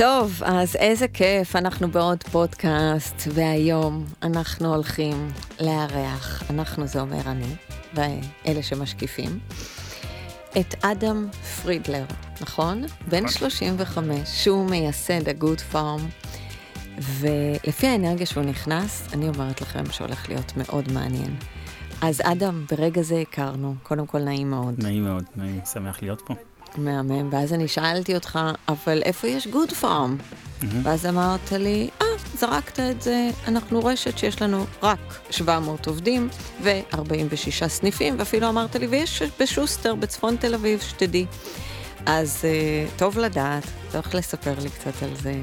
טוב, אז איזה כיף, אנחנו בעוד פודקאסט, והיום אנחנו הולכים לארח, אנחנו זה אומר אני, ואלה שמשקיפים, את אדם פרידלר, נכון? בן 35, שהוא מייסד הגוד פארם, ולפי האנרגיה שהוא נכנס, אני אומרת לכם שהולך להיות מאוד מעניין. אז אדם, ברגע זה הכרנו, קודם כל נעים מאוד. נעים מאוד, נעים, שמח להיות פה. מהמם, ואז אני שאלתי אותך, אבל איפה יש גוד פארם? Mm-hmm. ואז אמרת לי, אה, זרקת את זה, אנחנו רשת שיש לנו רק 700 עובדים ו-46 סניפים, ואפילו אמרת לי, ויש בשוסטר בצפון תל אביב, שתדעי. אז uh, טוב לדעת, הולך לספר לי קצת על זה.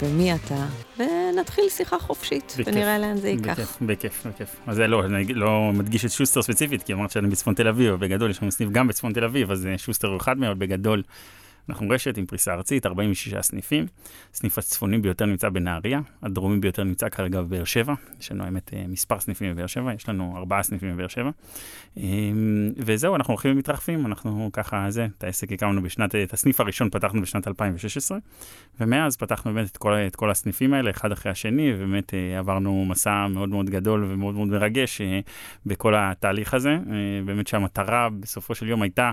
ומי אתה, ונתחיל שיחה חופשית, בכיף, ונראה לאן זה ייקח. בכיף, בכיף, בכיף. אז זה לא, אני לא מדגיש את שוסטר ספציפית, כי אמרת שאני בצפון תל אביב, בגדול יש לנו סניף גם בצפון תל אביב, אז אה, שוסטר הוא אחד מהם, בגדול אנחנו רשת עם פריסה ארצית, 46 סניפים. הסניף הצפוני ביותר נמצא בנהריה, הדרומי ביותר נמצא כרגע בבאר שבע. יש לנו האמת אה, מספר סניפים בבאר שבע, יש לנו ארבעה סניפים בבאר שבע. אמ, וזהו, אנחנו הולכים ומתרחבים, אנחנו ככה, זה, את העסק הקמנו בשנת, את הסניף הראשון פתחנו בשנת 2016, ומאז פתחנו באמת את כל, את כל הסניפים האלה, אחד אחרי השני, ובאמת אה, עברנו מסע מאוד מאוד גדול ומאוד מאוד מרגש אה, בכל התהליך הזה. באמת שהמטרה בסופו של יום הייתה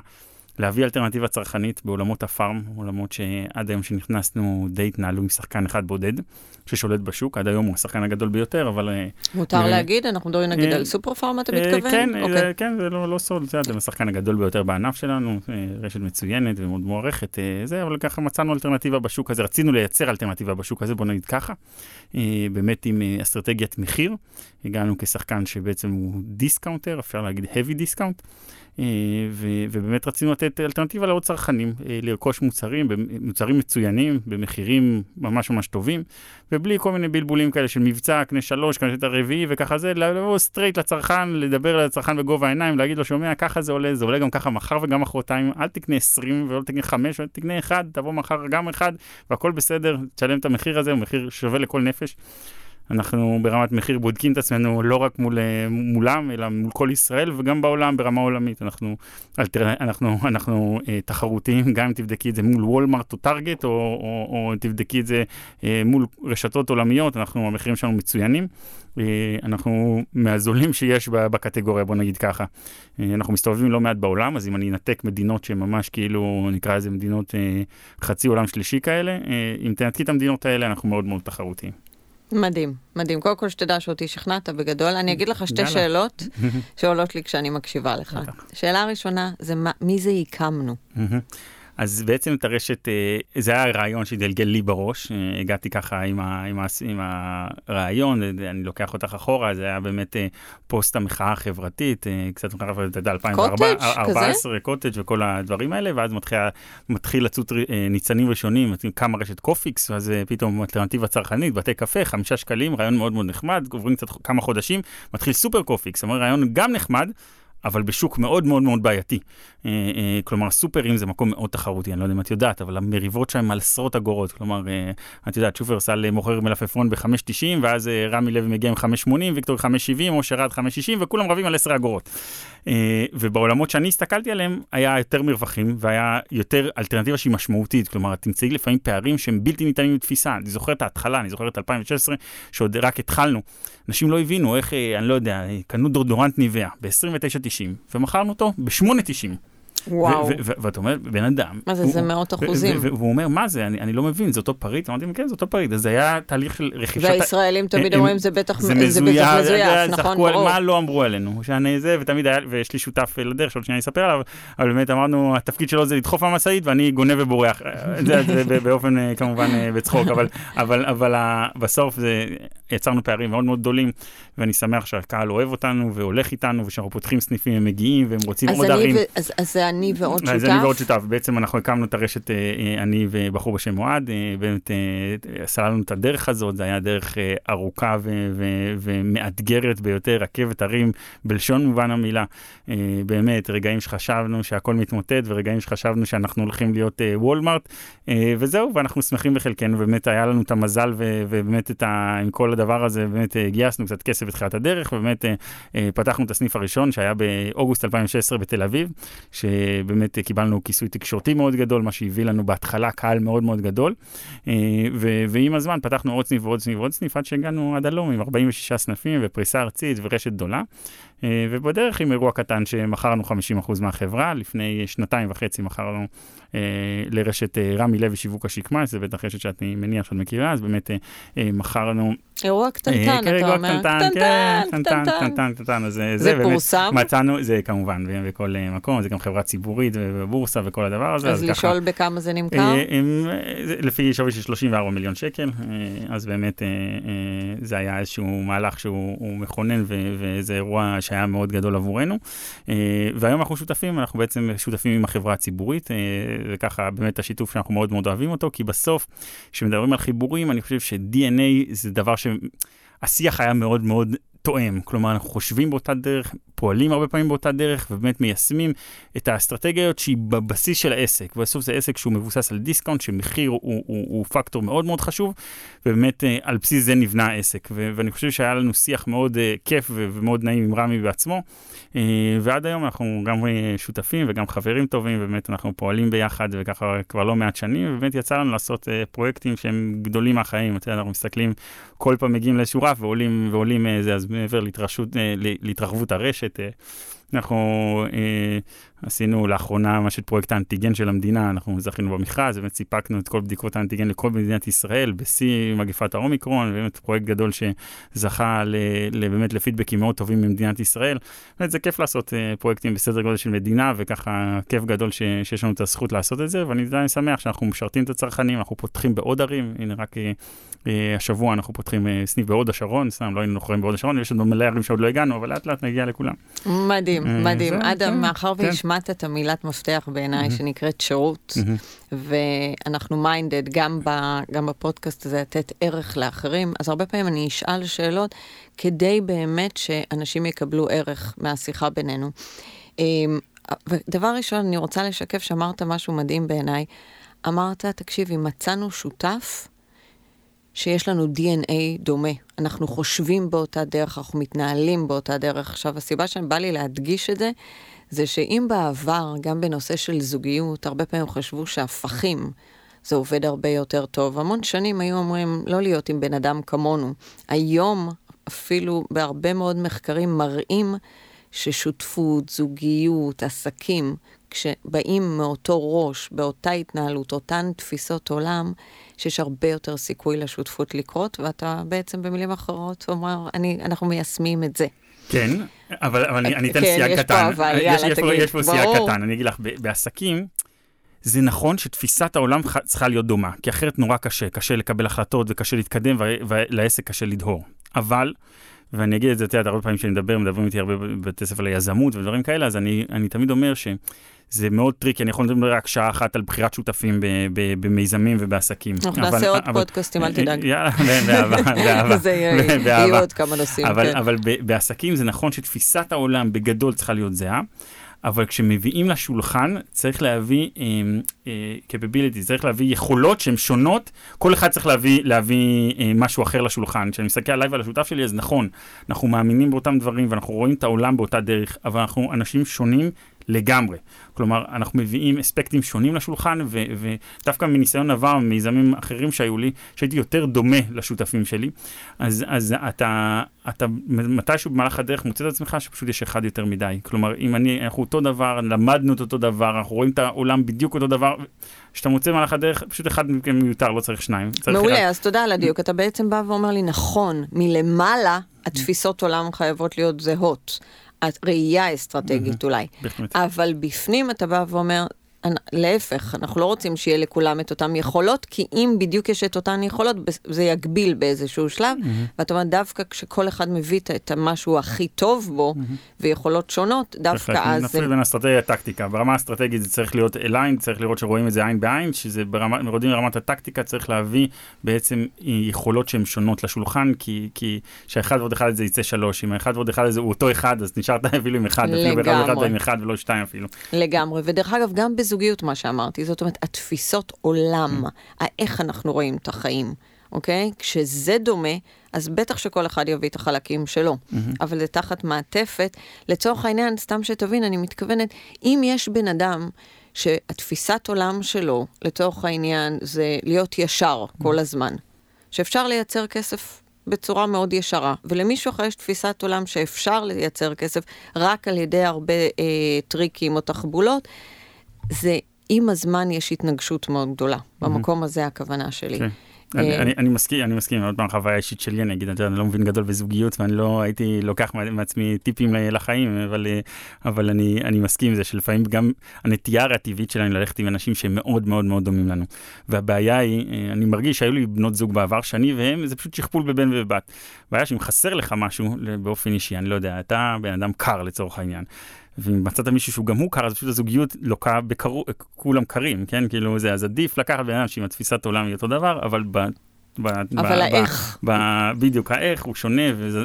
להביא אלטרנטיבה צרכנית בעולמות הפארם, עולמות שעד היום שנכנסנו די התנהלו עם שחקן אחד בודד, ששולט בשוק, עד היום הוא השחקן הגדול ביותר, אבל... אה, מותר uh, להגיד? אנחנו מדברים נגיד uh, על סופר פארם, אתה מתכוון? כן, okay. אוקיי. כן, זה לא, לא סוד, זה אתם השחקן הגדול ביותר בענף שלנו, רשת מצוינת ומאוד מוערכת, זה, אבל ככה מצאנו אלטרנטיבה בשוק הזה, רצינו לייצר אלטרנטיבה בשוק הזה, בוא נגיד ככה, באמת עם אסטרטגיית מחיר, הגענו כשחקן שבעצם הוא discounter, אפשר להגיד heavy discount. אה, ובאמת רצינו לתת אלטרנטיבה לעוד צרכנים, אה, לרכוש מוצרים, מוצרים מצוינים, במחירים ממש ממש טובים, ובלי כל מיני בלבולים כאלה של מבצע, קנה שלוש, קנה את הרביעי וככה זה, לבוא straight לצרכן, לדבר לצרכן בגובה העיניים, להגיד לו, שומע, ככה זה עולה, זה עולה גם ככה מחר וגם מחרתיים, אל תקנה 20 ולא תקנה 5, אל תקנה 1, תבוא מחר גם 1, והכל בסדר, תשלם את המחיר הזה, הוא מחיר שווה לכל נפש. אנחנו ברמת מחיר בודקים את עצמנו לא רק מול, אה, מולם, אלא מול כל ישראל וגם בעולם ברמה עולמית. אנחנו, אנחנו, אנחנו אה, תחרותיים, גם אם תבדקי את זה מול וולמארט או טארגט, או, או, או תבדקי את זה אה, מול רשתות עולמיות, אנחנו, המחירים שלנו מצוינים. אה, אנחנו מהזולים שיש בקטגוריה, בוא נגיד ככה. אה, אנחנו מסתובבים לא מעט בעולם, אז אם אני אנתק מדינות שממש כאילו, נקרא לזה מדינות אה, חצי עולם שלישי כאלה, אה, אם תנתקי את המדינות האלה, אנחנו מאוד מאוד תחרותיים. מדהים, מדהים. קודם כל שתדע שאותי שכנעת בגדול. אני אגיד לך שתי שאלות שעולות לי כשאני מקשיבה לך. שאלה ראשונה זה מי זה הקמנו? אז בעצם את הרשת, אה, זה היה רעיון שהתגלגל לי בראש, אה, הגעתי ככה עם, ה, עם, ה, עם הרעיון, אה, אני לוקח אותך אחורה, זה היה באמת פוסט המחאה החברתית, קצת מחאה חברתית, אתה יודע, 2014, קוטג' וכל הדברים האלה, ואז מתחיל, מתחיל לצוץ ניצנים ראשונים, קמה רשת קופיקס, ואז פתאום אלטרנטיבה צרכנית, בתי קפה, חמישה שקלים, רעיון מאוד מאוד נחמד, עוברים קצת כמה חודשים, מתחיל סופר קופיקס, זאת אומרת, רעיון גם נחמד, אבל בשוק מאוד מאוד מאוד בעייתי. אה, אה, כלומר, סופרים זה מקום מאוד תחרותי, אני לא יודע אם את יודעת, אבל המריבות שם על עשרות אגורות. כלומר, אה, את יודעת, שופרסל מוכר מלפפון ב-5.90, ואז רמי לוי מגיע עם 5.80, ויקטורי 5.70, אושר עד 5.60, וכולם רבים על 10 אגורות. ובעולמות שאני הסתכלתי עליהם, היה יותר מרווחים, והיה יותר אלטרנטיבה שהיא משמעותית. כלומר, תמצאי לפעמים פערים שהם בלתי ניתנים לתפיסה. אני זוכר את ההתחלה, אני זוכר את 2016, שעוד רק התחלנו. אנשים לא הבינו איך, אני לא יודע, קנו דורדורנט ניביה ב-29.90, ומכרנו אותו ב-8.90. וואו. ואת אומרת, בן אדם. מה זה, זה מאות אחוזים. והוא אומר, מה זה, אני לא מבין, זה אותו פריט? אמרתי, כן, זה אותו פריט. אז זה היה תהליך של רכישת... והישראלים תמיד אומרים, זה בטח מזויף, נכון, ברור. מה לא אמרו עלינו, שאני זה, ותמיד היה, ויש לי שותף לדרך, שעוד שניה אני אספר עליו, אבל באמת אמרנו, התפקיד שלו זה לדחוף מהמשאית, ואני גונב ובורח. זה באופן, אה, כמובן, אה, בצחוק, אבל בסוף יצרנו פערים מאוד מאוד גדולים, ואני שמח שהקהל אוהב אותנו, והולך איתנו, ושאנחנו פותחים סניפים, הם מגיעים, והם רוצים עוד ערים. זה אני ועוד שותף? אז אני ועוד שותף. בעצם אנחנו הקמנו את הרשת, אה, אה, אני ובחור בשם אוהד, אה, באמת סללנו את הדרך הזאת, זו הייתה דרך ארוכה ומאתגרת ביותר, רכבת הרים בלשון מובן המילה. באמת, רגעים שחשבנו שהכל מתמוטט, ורגעים שחשבנו שאנחנו הולכים להיות וולמארט, וזהו, ואנחנו שמחים בחלקנו, באמת היה לנו את המזל, ובאמת את ה, עם כל הדבר הזה, באמת גייסנו קצת כסף בתחילת הדרך, ובאמת פתחנו את הסניף הראשון, שהיה באוגוסט 2016 בתל אביב. ש... באמת קיבלנו כיסוי תקשורתי מאוד גדול, מה שהביא לנו בהתחלה קהל מאוד מאוד גדול. ועם הזמן פתחנו עוד סניף ועוד סניף ועוד סניף, עד שהגענו עד הלום עם 46 סניפים ופריסה ארצית ורשת גדולה. ובדרך עם אירוע קטן שמכרנו 50% מהחברה, לפני שנתיים וחצי מכרנו אה, לרשת אה, רמי לוי שיווק השקמה, זה בטח רשת שאני מניח שאת מכירה, אז באמת אה, מכרנו... אירוע קטנטן, כן, אתה אומר. קטנטן, כן, קטנטן, קטנטן, קטנטן. זה פורסם? מצאנו, זה כמובן, בכל מקום, זה גם חברה ציבורית ובורסה וכל הדבר הזה. אז לשאול בכמה זה נמכר? לפי שווי של 34 מיליון שקל, אז באמת זה היה איזשהו מהלך שהוא מכונן, וזה אירוע שהיה מאוד גדול עבורנו. והיום אנחנו שותפים, אנחנו בעצם שותפים עם החברה הציבורית. וככה באמת השיתוף שאנחנו מאוד מאוד אוהבים אותו, כי בסוף, כשמדברים על חיבורים, אני חושב ש-DNA זה דבר שהשיח היה מאוד מאוד תואם. כלומר, אנחנו חושבים באותה דרך, פועלים הרבה פעמים באותה דרך, ובאמת מיישמים את האסטרטגיות שהיא בבסיס של העסק. בסוף זה עסק שהוא מבוסס על discount, שמחיר הוא, הוא, הוא, פקטור מאוד מאוד חשוב, ובאמת אה, על בסיס זה נבנה העסק. ו- ואני חושב שהיה לנו שיח מאוד אה, כיף ו- ומאוד נעים עם רמי בעצמו, אה, ועד היום אנחנו גם שותפים וגם חברים טובים, ובאמת אנחנו פועלים ביחד, וככה כבר לא מעט שנים, ובאמת יצא לנו לעשות אה, פרויקטים שהם גדולים מהחיים. אתה יודע, אנחנו מסתכלים, כל פעם מגיעים לאיזשהו רף ועולים, ועולים זה, אז מעבר להתרגשות, להתרחבות הרשת. Uh, אנחנו אה, עשינו לאחרונה ממש את פרויקט האנטיגן של המדינה, אנחנו זכינו במכרז, באמת סיפקנו את כל בדיקות האנטיגן לכל מדינת ישראל, בשיא מגפת האומיקרון, באמת פרויקט גדול שזכה ל, ל, באמת לפידבקים מאוד טובים ממדינת ישראל. באמת זה כיף לעשות אה, פרויקטים בסדר גודל של מדינה, וככה כיף גדול ש, שיש לנו את הזכות לעשות את זה, ואני עדיין שמח שאנחנו משרתים את הצרכנים, אנחנו פותחים בעוד ערים, הנה רק אה, השבוע אנחנו פותחים אה, סניף בהוד השרון, סתם לא היינו נוכחים בהוד השרון, יש לנו מלא ערים שעוד לא הגענו, אבל לאט לאט נגיע לכולם. מדהים, מדהים. אדם, כן, מהר כן. והשמעת את המילת מפתח בעיניי, שנקראת שירות, ואנחנו minded גם בפודקאסט הזה לתת ערך לאחרים, אז הרבה פעמים אני אשאל שאלות כדי באמת שאנשים יקבלו ערך מהשיחה בינינו. ודבר ראשון, אני רוצה לשקף שאמרת משהו מדהים בעיניי. אמרת, תקשיבי, מצאנו שותף שיש לנו DNA דומה. אנחנו חושבים באותה דרך, אנחנו מתנהלים באותה דרך. עכשיו, הסיבה שבא לי להדגיש את זה, זה שאם בעבר, גם בנושא של זוגיות, הרבה פעמים חשבו שהפכים, זה עובד הרבה יותר טוב. המון שנים היו אומרים לא להיות עם בן אדם כמונו. היום, אפילו בהרבה מאוד מחקרים מראים ששותפות, זוגיות, עסקים, כשבאים מאותו ראש, באותה התנהלות, אותן תפיסות עולם, שיש הרבה יותר סיכוי לשותפות לקרות, ואתה בעצם במילים אחרות אומר, אני, אנחנו מיישמים את זה. כן, אבל, אבל אני, אני אתן כאן, סייג קטן. פה אבל, יאללה, יש, תגיד. יש פה סייג קטן, אני אגיד לך, בעסקים, זה נכון שתפיסת העולם צריכה להיות דומה, כי אחרת נורא קשה, קשה לקבל החלטות וקשה להתקדם ולעסק קשה לדהור. אבל, ואני אגיד את זה, אתה יודע, הרבה פעמים כשאני מדבר, מדברים איתי הרבה בבתי ספר ליזמות ודברים כאלה, אז אני, אני תמיד אומר ש... זה מאוד טריקי, אני יכול לדבר רק שעה אחת על בחירת שותפים במיזמים ובעסקים. אנחנו נעשה עוד פודקאסטים, אל תדאג. יאללה, באהבה. זה יהיו עוד כמה נושאים, כן. אבל בעסקים זה נכון שתפיסת העולם בגדול צריכה להיות זהה. אבל כשמביאים לשולחן, צריך להביא אה, אה, capability, צריך להביא יכולות שהן שונות, כל אחד צריך להביא, להביא אה, משהו אחר לשולחן. כשאני מסתכל עליי ועל השותף שלי, אז נכון, אנחנו מאמינים באותם דברים ואנחנו רואים את העולם באותה דרך, אבל אנחנו אנשים שונים לגמרי. כלומר, אנחנו מביאים אספקטים שונים לשולחן, ו- ודווקא מניסיון עבר, מיזמים אחרים שהיו לי, שהייתי יותר דומה לשותפים שלי, אז, אז אתה, אתה מתישהו במהלך הדרך מוצא את עצמך שפשוט יש אחד יותר מדי. כלומר, אם אני, אנחנו אותו דבר, למדנו את אותו דבר, אנחנו רואים את העולם בדיוק אותו דבר, כשאתה מוצא במהלך הדרך, פשוט אחד מכם מיותר, לא צריך שניים. צריך מעולה, אחד. אז תודה על הדיוק. אתה בעצם בא ואומר לי, נכון, מלמעלה התפיסות עולם חייבות להיות זהות. הראייה האסטרטגית אולי. אבל בפנים אתה בא ואומר, להפך, אנחנו לא רוצים שיהיה לכולם את אותן יכולות, כי אם בדיוק יש את אותן יכולות, זה יגביל באיזשהו שלב. Mm-hmm. ואתה אומר, דווקא כשכל אחד מביא את המשהו הכי טוב בו, mm-hmm. ויכולות שונות, דווקא אז... נפריד בין אסטרטגיה לטקטיקה. ברמה האסטרטגית זה צריך להיות אליין, צריך לראות שרואים את זה עין בעין, שזה ברמה, מרודים לרמת הטקטיקה, צריך להביא בעצם יכולות שהן שונות לשולחן, כי, כי שהאחד ועוד אחד הזה יצא שלוש. אם האחד ועוד אחד הזה הוא אותו אחד, אז נשארת אפילו עם אחד, אפילו באחד ועוד עם אחד ולא שתיים אפילו. לגמרי, ודרך אגב, גם בזוגיות, מה שאמרתי, זאת אומרת, התפיסות עולם, איך אנחנו רואים את החיים. אוקיי? כשזה דומה, אז בטח שכל אחד יביא את החלקים שלו, mm-hmm. אבל זה תחת מעטפת. לצורך העניין, סתם שתבין, אני מתכוונת, אם יש בן אדם שהתפיסת עולם שלו, לצורך העניין, זה להיות ישר mm-hmm. כל הזמן, שאפשר לייצר כסף בצורה מאוד ישרה, ולמישהו אחר יש תפיסת עולם שאפשר לייצר כסף רק על ידי הרבה אה, טריקים או תחבולות, זה עם הזמן יש התנגשות מאוד גדולה. Mm-hmm. במקום הזה הכוונה שלי. כן. אני, אה, אני, אני מסכים, אני מסכים, עוד פעם, חוויה אישית שלי, אני אגיד, אני לא מבין גדול בזוגיות, ואני לא הייתי לוקח מעצמי טיפים לחיים, אבל, אה, אבל אני, אני מסכים עם זה שלפעמים גם הנטייה הטבעית שלנו ללכת עם אנשים שהם מאוד מאוד מאוד דומים לנו. והבעיה היא, אה, אני מרגיש שהיו לי בנות זוג בעבר שאני והם, זה פשוט שכפול בבן ובבת. הבעיה שאם חסר לך משהו באופן אישי, אני לא יודע, אתה בן אדם קר לצורך העניין. ואם מצאת מישהו שהוא גם הוא קר, אז פשוט הזוגיות לוקה בקרו, כולם קרים, כן? כאילו זה, אז עדיף לקחת בן אדם שעם התפיסת עולם היא אותו דבר, אבל ב... ב, אבל ב, האיך. ב, ב, בדיוק, האיך הוא שונה,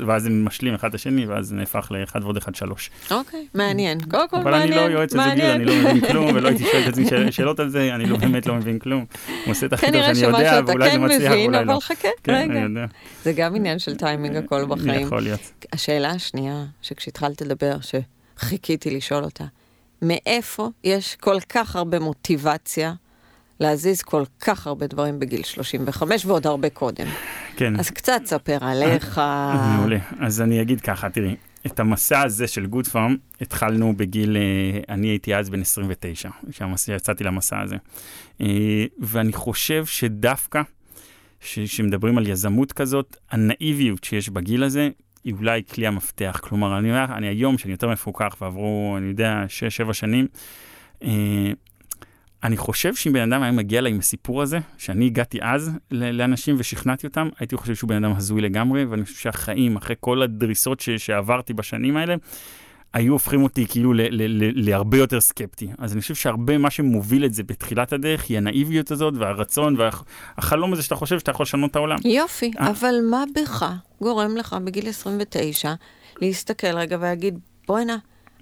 ואז הם משלים אחד את השני, ואז נהפך לאחד ועוד אחד שלוש. אוקיי, מעניין. קודם כל מעניין, אבל אני לא יועץ לזוגיות, אני לא מבין כלום, ולא הייתי שואל את עצמי שאלות על זה, אני לא באמת לא מבין כלום. הוא עושה את הכי טוב שאני יודע, ואולי זה מצליח, ואולי לא. אבל חכה, כן, רגע. זה גם עניין של טיימינג הכל בחיים. יכול להיות. השאלה השנייה, שכשהתחלת לדבר, שחיכיתי לשאול אותה, מאיפה יש כל כך הרבה מוטיבציה להזיז כל כך הרבה דברים בגיל 35 ועוד הרבה קודם. כן. אז קצת ספר עליך. מעולה. אז אני אגיד ככה, תראי, את המסע הזה של גוד פארם התחלנו בגיל, אה, אני הייתי אז בן 29, כשיצאתי למסע הזה. אה, ואני חושב שדווקא, כשמדברים על יזמות כזאת, הנאיביות שיש בגיל הזה, היא אולי כלי המפתח. כלומר, אני אומר, אני היום, שאני יותר מפוקח ועברו, אני יודע, 6-7 שנים, אה, אני חושב שאם בן אדם היה מגיע אליי עם הסיפור הזה, שאני הגעתי אז לאנשים ושכנעתי אותם, הייתי חושב שהוא בן אדם הזוי לגמרי, ואני חושב שהחיים, אחרי כל הדריסות ש- שעברתי בשנים האלה, היו הופכים אותי כאילו להרבה יותר סקפטי. אז אני חושב שהרבה מה שמוביל את זה בתחילת הדרך היא הנאיביות הזאת והרצון והחלום הזה שאתה חושב שאתה יכול לשנות את העולם. יופי, אה? אבל מה בך גורם לך בגיל 29 להסתכל רגע ולהגיד, בוא'נה,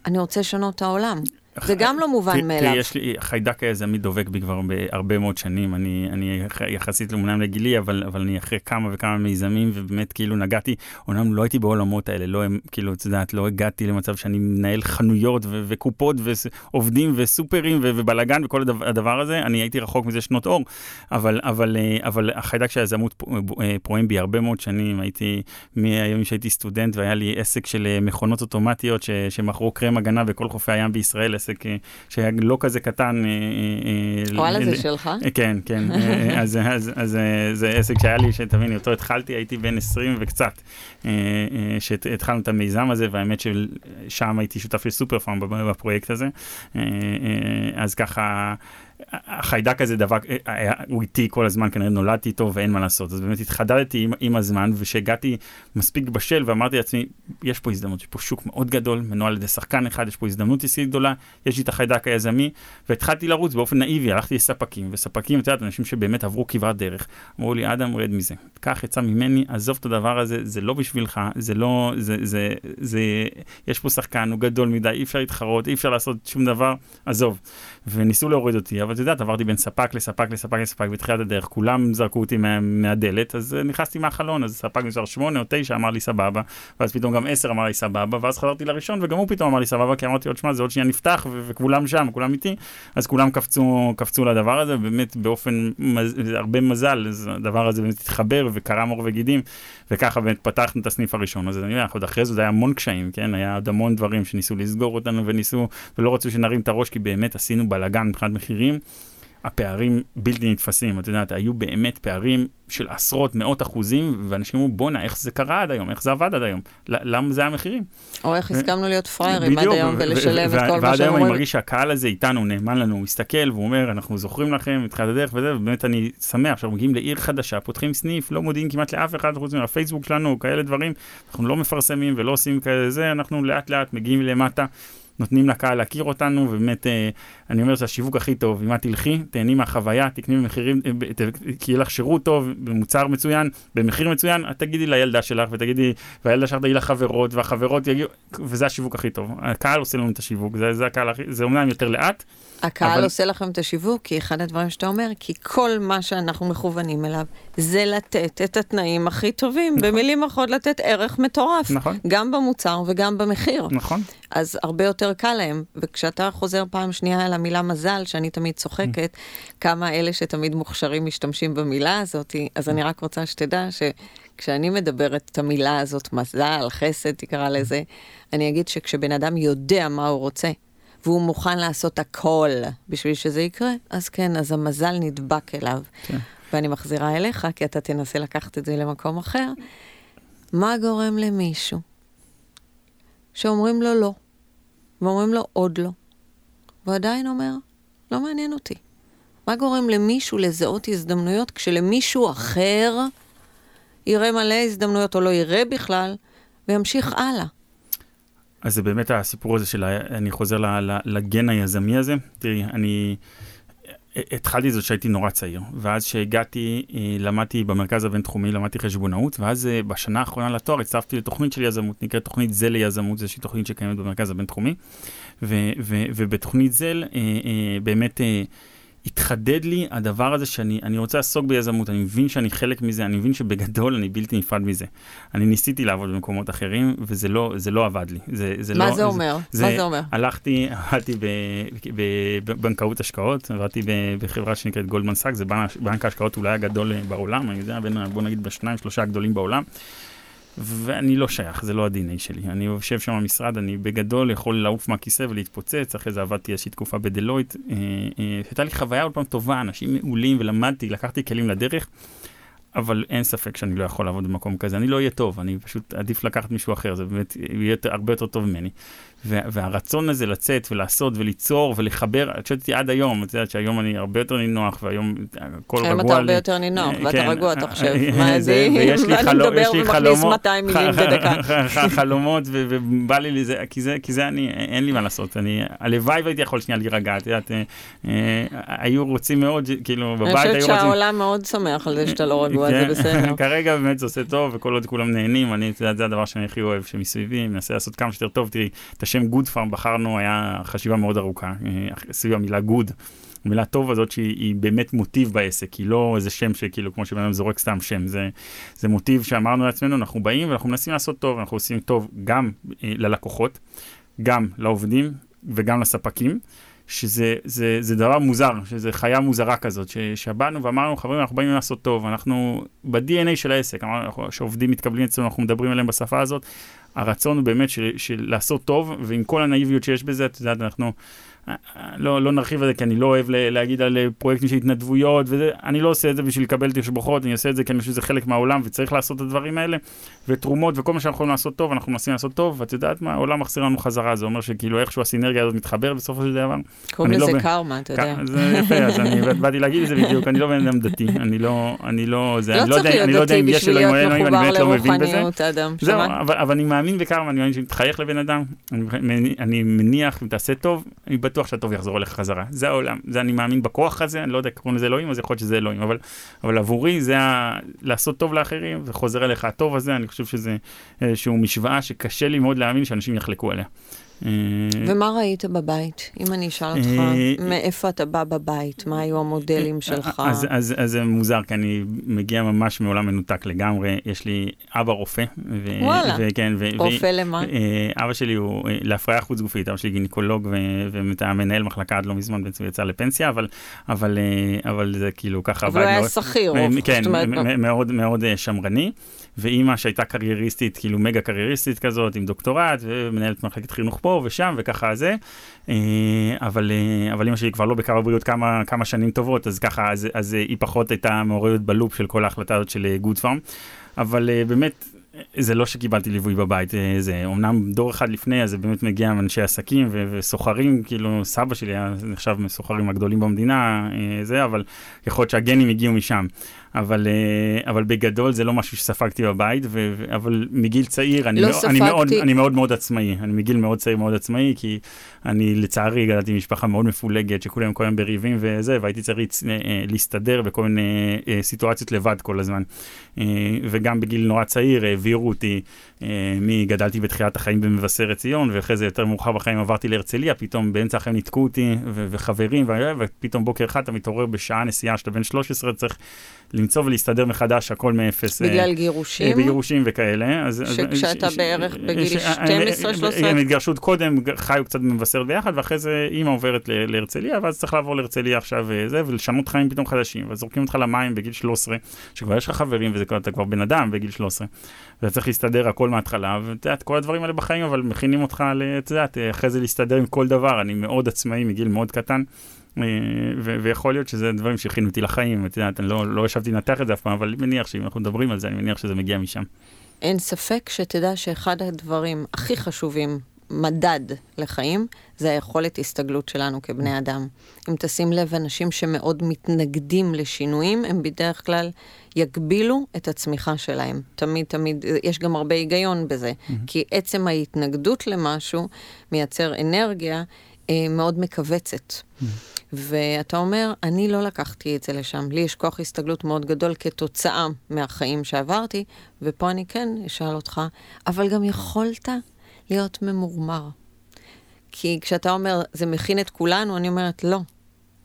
אני רוצה לשנות את העולם. זה גם לא מובן מאליו. יש לי, חיידק היזמי דובק בי כבר בהרבה מאוד שנים. אני, אני יחסית אמנם לגילי, אבל, אבל אני אחרי כמה וכמה מיזמים, ובאמת כאילו נגעתי, אומנם לא הייתי בעולמות האלה, לא, כאילו, את יודעת, לא הגעתי למצב שאני מנהל חנויות ו- וקופות ועובדים וסופרים ו- ובלאגן וכל הדבר, הדבר הזה, אני הייתי רחוק מזה שנות אור, אבל, אבל, אה, אבל החיידק של היזמות אה, פועם בי הרבה מאוד שנים, הייתי, מהיום שהייתי סטודנט והיה לי עסק של אה, מכונות אוטומטיות ש- שמכרו קרם הגנה בכל חופי הים בישראל, עסק אה, שהיה לא כזה קטן. אה, אה, וואלה, זה שלך? כן, כן. אז זה עסק שהיה לי, שתביני, אותו התחלתי, הייתי בן 20 וקצת, שהתחלנו את המיזם הזה, והאמת ששם הייתי שותף לסופר פארם בפרויקט הזה. אז ככה... החיידק הזה דבק, אה, הוא איתי כל הזמן, כנראה נולדתי איתו ואין מה לעשות. אז באמת התחדדתי עם, עם הזמן, וכשהגעתי מספיק בשל ואמרתי לעצמי, יש פה הזדמנות, יש פה שוק מאוד גדול, מנוהל על ידי שחקן אחד, יש פה הזדמנות עסקית גדולה, יש לי את החיידק היזמי, והתחלתי לרוץ באופן נאיבי, הלכתי לספקים, וספקים, את יודעת, אנשים שבאמת עברו כברת דרך, אמרו לי, אדם, רד מזה, קח עצה ממני, עזוב את הדבר הזה, זה לא בשבילך, זה לא, זה, זה, זה, יש פה שחקן, הוא גדול מדי, אי אפשר להתחרות, אי אפשר לעשות שום דבר, עזוב. וניסו להוריד אותי, אבל את יודעת, עברתי בין ספק לספק לספק לספק בתחילת הדרך, כולם זרקו אותי מה, מהדלת, אז אה, נכנסתי מהחלון, אז ספק נשאר שמונה או תשע, אמר לי סבבה, ואז פתאום גם עשר אמר לי סבבה, ואז חזרתי לראשון, וגם הוא פתאום אמר לי סבבה, כי אמרתי עוד שמע, זה עוד שנייה נפתח, וכולם שם, כולם איתי, אז כולם קפצו, קפצו לדבר הזה, באמת באופן, מז, הרבה מזל, אז הדבר הזה באמת התחבר וקרם עור וגידים, וככה באמת פתחנו את הסניף הראשון, אז אני יודע, עוד אחרי זה היה המון קשיים, כן, היה עוד המון דברים שניסו לסגור אותנו וניסו, ולא רצו שנרים את הראש, כי באמת עשינו בלאגן מבחינת מחירים. הפערים בלתי נתפסים, את יודעת, היו באמת פערים של עשרות, מאות אחוזים, ואנשים אמרו, בואנה, איך זה קרה עד היום, איך זה עבד עד היום, למה זה המחירים? או איך הסכמנו להיות פראיירים עד היום ולשלב את כל מה שאומרים. ועד היום אני מרגיש שהקהל הזה איתנו, נאמן לנו, הוא מסתכל והוא אומר, אנחנו זוכרים לכם את תחילת הדרך וזה, ובאמת אני שמח, עכשיו מגיעים לעיר חדשה, פותחים סניף, לא מודיעים כמעט לאף אחד, חוץ מהפייסבוק שלנו, כאלה דברים, אנחנו לא מפרסמים ולא עושים כאלה זה, אנחנו לאט לאט מגיעים למטה. נותנים לקהל להכיר אותנו, ובאמת, אה, אני אומר שזה השיווק הכי טוב, אם את תלכי, תהני מהחוויה, תקני במחירים, אה, כי יהיה לך שירות טוב, במוצר מצוין, במחיר מצוין, את תגידי לילדה שלך, ותגידי, והילדה שלך תגיד לחברות, והחברות יגיעו, וזה השיווק הכי טוב. הקהל עושה לנו את השיווק, זה, זה הקהל הכי, זה אומנם יותר לאט. הקהל אבל... עושה לכם את השיווק, כי אחד הדברים שאתה אומר, כי כל מה שאנחנו מכוונים אליו, זה לתת את התנאים הכי טובים, נכון. במילים אחרות לתת ערך מטורף. נכון. גם במוצר וגם במחיר. נכון. אז הרבה יותר קל להם, וכשאתה חוזר פעם שנייה על המילה מזל, שאני תמיד צוחקת, mm. כמה אלה שתמיד מוכשרים משתמשים במילה הזאת, אז אני רק רוצה שתדע שכשאני מדברת את המילה הזאת, מזל, חסד, תקרא לזה, אני אגיד שכשבן אדם יודע מה הוא רוצה, והוא מוכן לעשות הכל בשביל שזה יקרה, אז כן, אז המזל נדבק אליו. כן. ואני מחזירה אליך, כי אתה תנסה לקחת את זה למקום אחר. מה גורם למישהו שאומרים לו לא, ואומרים לו עוד לא, ועדיין אומר, לא מעניין אותי. מה גורם למישהו לזהות הזדמנויות כשלמישהו אחר יראה מלא הזדמנויות או לא יראה בכלל, וימשיך הלאה? אז זה באמת הסיפור הזה של, אני חוזר לגן היזמי הזה. תראי, אני התחלתי זאת כשהייתי נורא צעיר, ואז כשהגעתי, אה, למדתי במרכז הבינתחומי, למדתי חשבונאות, ואז אה, בשנה האחרונה לתואר הצטרפתי לתוכנית של יזמות, נקראת תוכנית זל ליזמות, זו איזושהי תוכנית שקיימת במרכז הבינתחומי, ובתוכנית זל אה, באמת... התחדד לי הדבר הזה שאני רוצה לעסוק ביזמות, אני מבין שאני חלק מזה, אני מבין שבגדול אני בלתי נפרד מזה. אני ניסיתי לעבוד במקומות אחרים, וזה לא, זה לא עבד לי. זה, זה מה לא, זה אומר? זה, מה זה אומר? הלכתי, עבדתי בבנקאות השקעות, עבדתי בחברה שנקראת גולדמן סאק, זה בנק ההשקעות אולי הגדול בעולם, אני יודע, בין, בוא נגיד בשניים, שלושה הגדולים בעולם. ואני לא שייך, זה לא ה-DNA שלי. אני יושב שם במשרד, אני בגדול יכול לעוף מהכיסא ולהתפוצץ, אחרי זה עבדתי איזושהי תקופה בדלויט. אה, אה, הייתה לי חוויה עוד פעם טובה, אנשים מעולים, ולמדתי, לקחתי כלים לדרך. אבל אין ספק שאני לא יכול לעבוד במקום כזה, אני לא אהיה טוב, אני פשוט עדיף לקחת מישהו אחר, זה באמת יהיה הרבה יותר טוב ממני. והרצון הזה לצאת ולעשות וליצור ולחבר, את שואלת אותי עד היום, את יודעת שהיום אני הרבה יותר נינוח, והיום הכל רגוע לי. היום אתה הרבה יותר נינוח, ואתה כן, רגוע, אתה חושב, מה זה, ויש לי ומכניס 200 מילים בדקה. חלומות, ובא לי לזה, כי זה אני, אין לי מה לעשות, אני, הלוואי והייתי יכול שנייה להירגע, את יודעת, אה, אה, היו רוצים מאוד, כאילו, בבית היו רוצים... אני חושבת שהעולם מאוד שמח על זה שאתה לא רגוע, זה כן, בסדר. כרגע באמת זה עושה טוב, וכל עוד כולם נהנים, אני, את יודעת, זה הדבר שאני הכי אוהב, שמסביבי, מנסה לעשות כמה שיותר טוב, תראי, השם גוד פארם בחרנו, היה חשיבה מאוד ארוכה, אה, סביב המילה good. המילה טוב הזאת שהיא באמת מוטיב בעסק, היא לא איזה שם שכאילו כמו שבן אדם זורק סתם שם, זה, זה מוטיב שאמרנו לעצמנו, אנחנו באים ואנחנו מנסים לעשות טוב, אנחנו עושים טוב גם אה, ללקוחות, גם לעובדים וגם לספקים. שזה זה, זה דבר מוזר, שזה חיה מוזרה כזאת, שבאנו ואמרנו, חברים, אנחנו באים לעשות טוב, אנחנו ב-DNA של העסק, אמרנו, שעובדים מתקבלים אצלנו, אנחנו מדברים עליהם בשפה הזאת, הרצון הוא באמת של, של לעשות טוב, ועם כל הנאיביות שיש בזה, את יודעת, אנחנו לא, לא נרחיב על זה, כי אני לא אוהב להגיד על אה, פרויקטים של התנדבויות, וזה, אני לא עושה את זה בשביל לקבל תשבחות, אני עושה את זה כי אני חושב שזה חלק מהעולם, וצריך לעשות את הדברים האלה, ותרומות, וכל מה שאנחנו יכולים לעשות טוב, אנחנו מנסים לעשות טוב, ואת יודעת מה, העולם מחזיר לנו חזרה, זה אומר שכאילו איכשהו הסינרגיה הזאת מתחבר בסופו של דבר. קוראים לזה לא קרמה, אתה יודע. זה יפה, אז אני באתי להגיד את זה בדיוק, אני לא בן אדם דתי, אני לא, אני לא, זה, אני לא יודע, אני לא יודע אם יש אלוהים או אלוהים, אני באמת לא מבין בזה. זהו, אבל אני מאמין בקרמה, אני מאמין שתחייך לבן אדם, אני מניח, אם תעשה טוב, אני בטוח שהטוב יחזור אליך חזרה. זה העולם, זה אני מאמין בכוח הזה, אני לא יודע, קוראים לזה אלוהים, אז יכול להיות שזה אלוהים, אבל, אבל עבורי זה ה... לעשות טוב לאחרים, וחוזר אליך הטוב הזה, אני חושב שזה איזושהי משוואה שקשה לי מאוד להאמין שאנשים יחלקו עליה. אה, ומה ראית בבית? אם אני אשאל אותך, אה, מאיפה אתה בא בבית? מה היו המודלים שלך? אז, אז, אז זה מוזר, כי אני מגיע ממש מעולם מנותק לגמרי. יש לי אבא רופא. ו, וואלה, וכן, ו, רופא ו, למה? אה, אבא שלי הוא להפריה חוץ גופית, אבא שלי גינקולוג ומנהל מחלקה עד לא מזמן, בעצם יצא לפנסיה, אבל, אבל, אבל זה כאילו ככה... אבל הוא היה שכיר. כן, מאוד מאוד שמרני. ואימא שהייתה קרייריסטית, כאילו מגה קרייריסטית כזאת, עם דוקטורט, ומנהלת מחלקת חינוך פה ושם וככה זה. אה, אבל, אה, אבל אימא שלי כבר לא בקו הבריאות כמה, כמה שנים טובות, אז ככה, אז, אז היא פחות הייתה מעוררת בלופ של כל ההחלטה הזאת של גוד פארם. אבל אה, באמת, זה לא שקיבלתי ליווי בבית, זה אמנם דור אחד לפני, אז זה באמת מגיע מאנשי עסקים וסוחרים, כאילו סבא שלי היה נחשב מסוחרים הגדולים במדינה, זה, אבל יכול להיות שהגנים הגיעו משם. אבל, אה, אבל בגדול זה לא משהו שספגתי בבית, ו, אבל מגיל צעיר אני, לא מאוד, אני. מאוד, אני מאוד מאוד עצמאי, אני מגיל מאוד צעיר מאוד עצמאי, כי אני לצערי גדלתי במשפחה מאוד מפולגת, שכולם כל היום בריבים וזה, והייתי צריך להצ- אה, להסתדר בכל מיני אה, סיטואציות לבד כל הזמן. אה, וגם בגיל נורא צעיר העבירו אותי, אה, מי גדלתי בתחילת החיים במבשרת ציון, ואחרי זה יותר מאוחר בחיים עברתי להרצליה, פתאום באמצע החיים ניתקו אותי, ו- וחברים, ו- ופתאום בוקר אחד אתה מתעורר בשעה נסיעה שאתה בן 13, צריך למצוא ולהסתדר מחדש הכל מאפס. אה, בגלל אה, גירושים? בגירושים וכאלה. אז, שכשאתה ש- בערך בגיל ש- 12, 13? הם התגרשו עוד קודם, חיו קצת במבשרת ביחד, ואחרי זה אימא עוברת ל- להרצליה, ואז צריך לעבור להרצליה עכשיו וזה, ולשנות חיים פתאום חדשים, ואז זורקים אותך למים בגיל 13, שכבר יש לך חברים, ואתה כבר בן אדם בגיל 13, ואתה צריך להסתדר הכל מההתחלה, ואת יודעת, כל הדברים האלה בחיים, אבל מכינים אותך, את יודעת, אחרי זה להסתדר עם כל דבר, אני מאוד עצמאי מגיל מאוד קטן. אה, ו- ויכול להיות שזה דברים שהכינו אותי לחיים, את יודעת, אני לא, לא ישבתי לנתח את זה אף פעם, אבל אני מניח שאם אנחנו מדברים על זה, אני מניח שזה מגיע משם. אין ספק שתדע שאחד הדברים הכי חשובים, מדד לחיים, זה היכולת הסתגלות שלנו כבני אדם. אם תשים לב, אנשים שמאוד מתנגדים לשינויים, הם בדרך כלל יגבילו את הצמיחה שלהם. תמיד, תמיד, יש גם הרבה היגיון בזה, mm-hmm. כי עצם ההתנגדות למשהו מייצר אנרגיה אה, מאוד מכווצת. Mm-hmm. ואתה אומר, אני לא לקחתי את זה לשם. לי יש כוח הסתגלות מאוד גדול כתוצאה מהחיים שעברתי, ופה אני כן אשאל אותך, אבל גם יכולת להיות ממורמר. כי כשאתה אומר, זה מכין את כולנו, אני אומרת, לא.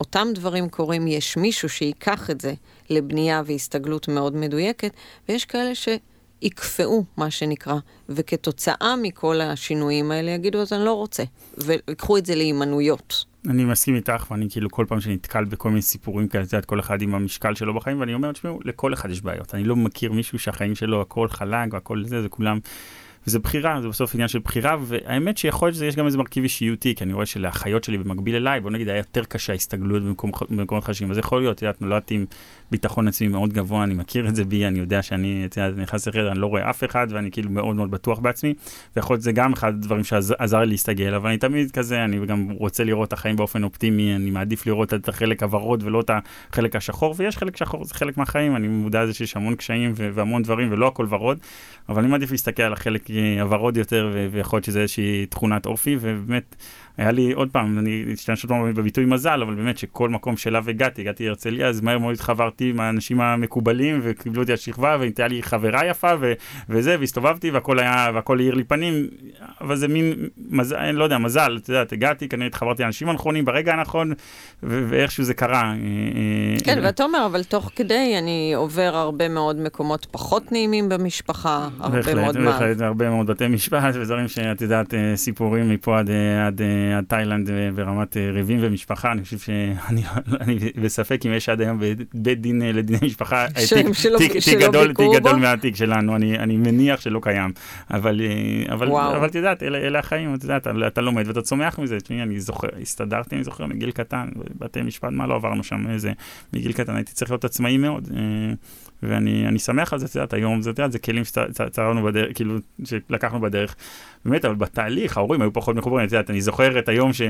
אותם דברים קורים, יש מישהו שייקח את זה לבנייה והסתגלות מאוד מדויקת, ויש כאלה שיקפאו, מה שנקרא, וכתוצאה מכל השינויים האלה יגידו, אז אני לא רוצה, ויקחו את זה להימנויות. אני מסכים איתך, ואני כאילו כל פעם שנתקל בכל מיני סיפורים כאלה, את יודעת, כל אחד עם המשקל שלו בחיים, ואני אומר, תשמעו, לכל אחד יש בעיות. אני לא מכיר מישהו שהחיים שלו הכל חלק והכל זה, זה כולם... וזה בחירה, זה בסוף עניין של בחירה, והאמת שיכול להיות שיש גם איזה מרכיב אישיותי, כי אני רואה שלאחיות שלי במקביל אליי, בוא נגיד, היה יותר קשה ההסתגלות במקום, במקומות חדשים, אז יכול להיות, את יודעת, נולדתי עם ביטחון עצמי מאוד גבוה, אני מכיר את זה בי, אני יודע שאני, את יודעת, נכנס לחדר, אני לא רואה אף אחד, ואני כאילו מאוד מאוד בטוח בעצמי, ויכול להיות שזה גם אחד הדברים שעזר לי להסתגל, אבל אני תמיד כזה, אני גם רוצה לראות את החיים באופן אופטימי, אני מעדיף לראות את החלק הוורוד ולא את החלק השחור, ויש חלק שחור, זה חלק מהחיים, אני מודע לזה שיש המון קשיים והמון דברים, ולא הכל ורוד, אבל אני מעדיף להסתכל על החלק הוורוד יותר, ויכול להיות שזה איזושהי תכונת אופי, ובאמת, היה לי עוד פעם, אני אשתמש עוד פעם בביטוי מזל, אבל באמת שכל מקום שאליו הגעתי, הגעתי להרצליה, אז מהר מאוד התחברתי עם האנשים המקובלים, וקיבלו אותי לשכבה, והייתה לי חברה יפה, ו- וזה, והסתובבתי, והכל היה, והכל האיר לי פנים, אבל זה מין מזל, אני לא יודע, מזל, את יודעת, הגעתי, כנראה התחברתי לאנשים הנכונים, ברגע הנכון, ו- ואיכשהו זה קרה. כן, ואתה אומר, אבל תוך כדי אני עובר הרבה מאוד מקומות פחות נעימים במשפחה, הרבה בהחלט, מאוד מה. בהחלט, הרבה מאוד בתי משפט ודברים שאת יודעת, סיפורים מפה עד, עד, עד תאילנד ברמת ריבים ומשפחה, אני חושב שאני אני בספק אם יש עד היום בית דין לדיני משפחה, שם שלא תיק, תיק שלא גדול, תיק גדול? מהתיק שלנו, אני, אני מניח שלא קיים, אבל, אבל. אבל את יודעת, אלה, אלה החיים, את יודעת, אתה, אתה לומד ואתה צומח מזה, תשמעי, אני זוכר, הסתדרתי, אני זוכר, מגיל קטן, בתי משפט, מה לא עברנו שם, איזה, מגיל קטן הייתי צריך להיות עצמאי מאוד. אה, ואני אני שמח על זה, את יודעת, היום זה, את יודעת, זה כלים שצרבנו בדרך, כאילו, שלקחנו בדרך. באמת, אבל בתהליך, ההורים היו פחות מחוברים, את יודעת, אני זוכר את היום ש,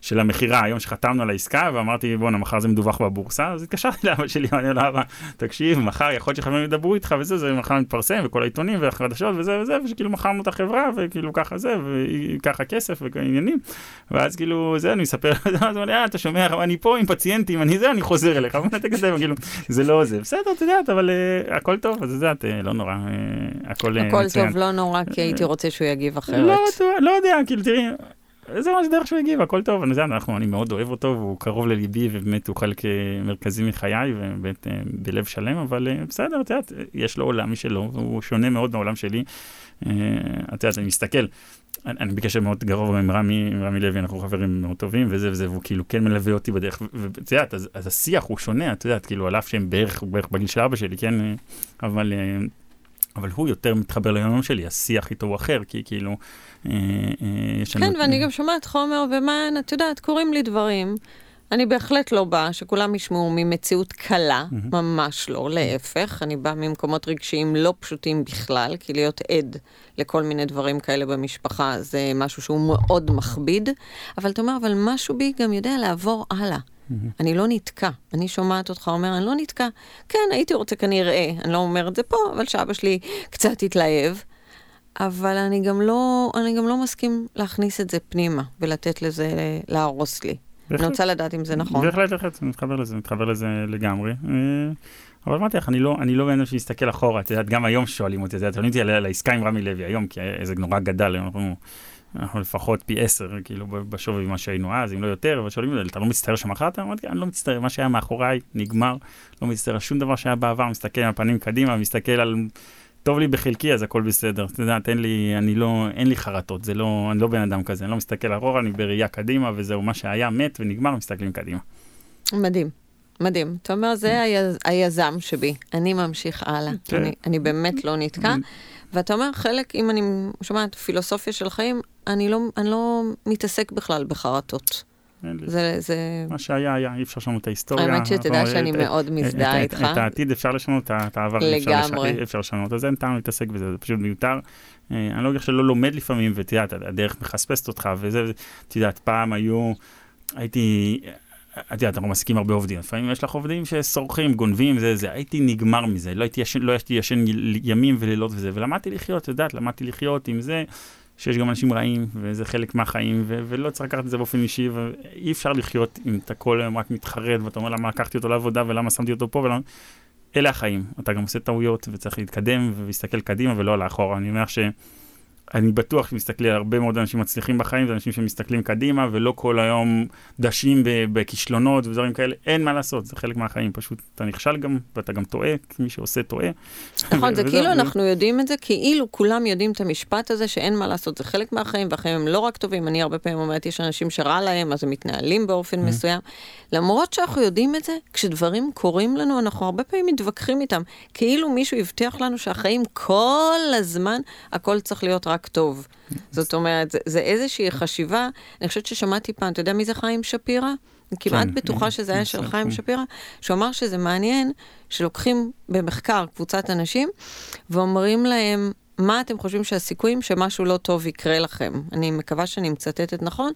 של המכירה, היום שחתמנו על העסקה, ואמרתי, בואנה, מחר זה מדווח בבורסה, אז התקשרתי לאבא שלי, אומר לו, אבא, תקשיב, מחר יכול להיות שחברים ידברו איתך וזה, זה מחר מתפרסם, וכל העיתונים והחדשות וזה וזה, ושכאילו מכרנו את החברה, וכאילו ככה זה, וככה כסף ועניינים. ואז כאילו, זה, אני מספר, אז הוא אה, אתה שומע, אני פה עם פציינטים, אני זה, אני חוזר אליך, כאילו, זה לא זה, בסדר, את יודעת, אבל אה, הכל טוב, אז את יודעת, אה, לא נורא, הכל הכל מצוין. טוב, לא נורא, כי הייתי רוצה שהוא יגיב אחרת. לא, בטוח, לא יודע, כאילו, תראי, זה ממש דרך שהוא הגיב, הכל טוב, אני יודע, אנחנו, אני מאוד אוהב אותו, והוא קרוב לליבי, ובאמת הוא חלק אה, מרכזי מחיי, ובאמת אה, בלב שלם, אבל אה, בסדר, את יודעת, יש לו עולם משלו, והוא שונה מאוד מהעולם שלי. את יודעת, אני מסתכל, אני, אני בקשר מאוד קרוב עם רמי, עם רמי לוי, אנחנו חברים מאוד טובים, וזה וזה, והוא כאילו כן מלווה אותי בדרך, ואת יודעת, אז, אז השיח הוא שונה, את יודעת, כאילו, על אף שהם בערך, בערך בגיל של אבא שלי, כן, אבל... אבל הוא יותר מתחבר ליום שלי, השיח איתו הוא אחר, כי כאילו, אה, אה. כן, ואני גם שומעת חומר, ומה, את יודעת, קורים לי דברים. אני בהחלט לא באה שכולם ישמעו ממציאות קלה, ממש לא, להפך. אני באה ממקומות רגשיים לא פשוטים בכלל, כי להיות עד לכל מיני דברים כאלה במשפחה זה משהו שהוא מאוד מכביד. אבל אתה אומר, אבל משהו בי גם יודע לעבור הלאה. אני לא נתקע. אני שומעת אותך אומר, אני לא נתקע. כן, הייתי רוצה כנראה, אני לא אומר את זה פה, אבל שאבא שלי קצת התלהב. אבל אני גם לא, אני גם לא מסכים להכניס את זה פנימה ולתת לזה להרוס לי. בהחלט. אני רוצה לדעת אם זה נכון. בהחלט, בהחלט, אני מתחבר לזה, מתחבר לזה לגמרי. אה, אבל אמרתי לך, אני לא, אני לא בן אדם שיסתכל אחורה, את יודעת, גם היום שואלים אותי, את יודעת, שואלים אותי על העסקה עם רמי לוי היום, כי זה נורא גדל, אנחנו, אנחנו לפחות פי עשר, כאילו, בשווי ממה שהיינו אז, אם לא יותר, אבל שואלים אותי, אתה לא מצטער שמכרת? אמרתי, אני לא מצטער, מה שהיה מאחוריי נגמר, לא מצטער על שום דבר שהיה בעבר, מסתכל על הפנים קדימה, מסתכל על... טוב לי בחלקי, אז הכל בסדר. אתה יודע, אין לי, אני לא, אין לי חרטות, זה לא, אני לא בן אדם כזה, אני לא מסתכל אחורה, אני בראייה קדימה, וזהו, מה שהיה מת ונגמר, מסתכלים קדימה. מדהים. מדהים. אתה אומר, זה היז, היזם שבי, אני ממשיך הלאה. כן. אני, אני באמת לא נתקע. ואתה אומר, חלק, אם אני שומעת פילוסופיה של חיים, אני לא, אני לא מתעסק בכלל בחרטות. זה, זה... מה שהיה היה, אי אפשר לשנות את ההיסטוריה. האמת שתדע שאני מאוד מזדהה איתך. את העתיד אפשר לשנות, את העבר לגמרי. אפשר לשנות, אז אין טעם להתעסק בזה, זה פשוט מיותר. אה, אני לא יודע שלא לומד לפעמים, ואת יודעת, הדרך מחספסת אותך, וזה, את יודעת, פעם היו, הייתי, את יודעת, אנחנו מעסיקים הרבה עובדים, לפעמים יש לך עובדים שסורחים, גונבים, זה, זה, הייתי נגמר מזה, לא הייתי ישן, לא הייתי ישן ימים ולילות וזה, ולמדתי לחיות, את יודעת, למדתי לחיות עם זה. שיש גם אנשים רעים, וזה חלק מהחיים, ו- ולא צריך לקחת את זה באופן אישי, ואי אפשר לחיות אם אתה כל היום רק מתחרט, ואתה אומר למה לקחתי אותו לעבודה, ולמה שמתי אותו פה, ולמה... אלה החיים. אתה גם עושה טעויות, וצריך להתקדם, ולהסתכל קדימה, ולא לאחורה. אני אומר ש... אני בטוח שמסתכלי על הרבה מאוד אנשים מצליחים בחיים, זה אנשים שמסתכלים קדימה, ולא כל היום דשים בכישלונות ודברים כאלה, אין מה לעשות, זה חלק מהחיים, פשוט אתה נכשל גם, ואתה גם טועה, מי שעושה טועה. נכון, זה כאילו אנחנו יודעים את זה, כאילו כולם יודעים את המשפט הזה שאין מה לעשות, זה חלק מהחיים, והחיים הם לא רק טובים, אני הרבה פעמים אומרת, יש אנשים שרע להם, אז הם מתנהלים באופן mm-hmm. מסוים. למרות שאנחנו יודעים את זה, כשדברים קורים לנו, אנחנו הרבה פעמים מתווכחים איתם, כאילו מישהו הבטיח לנו שהחיים כל הזמן, הכל צריך להיות רק טוב. זאת אומרת, זה, זה איזושהי חשיבה, אני חושבת ששמעתי פעם, אתה יודע מי זה חיים שפירא? אני כמעט כן, בטוחה שזה היה של חיים שפירא, שהוא אמר שזה מעניין שלוקחים במחקר קבוצת אנשים ואומרים להם, מה אתם חושבים שהסיכויים שמשהו לא טוב יקרה לכם? אני מקווה שאני מצטטת נכון,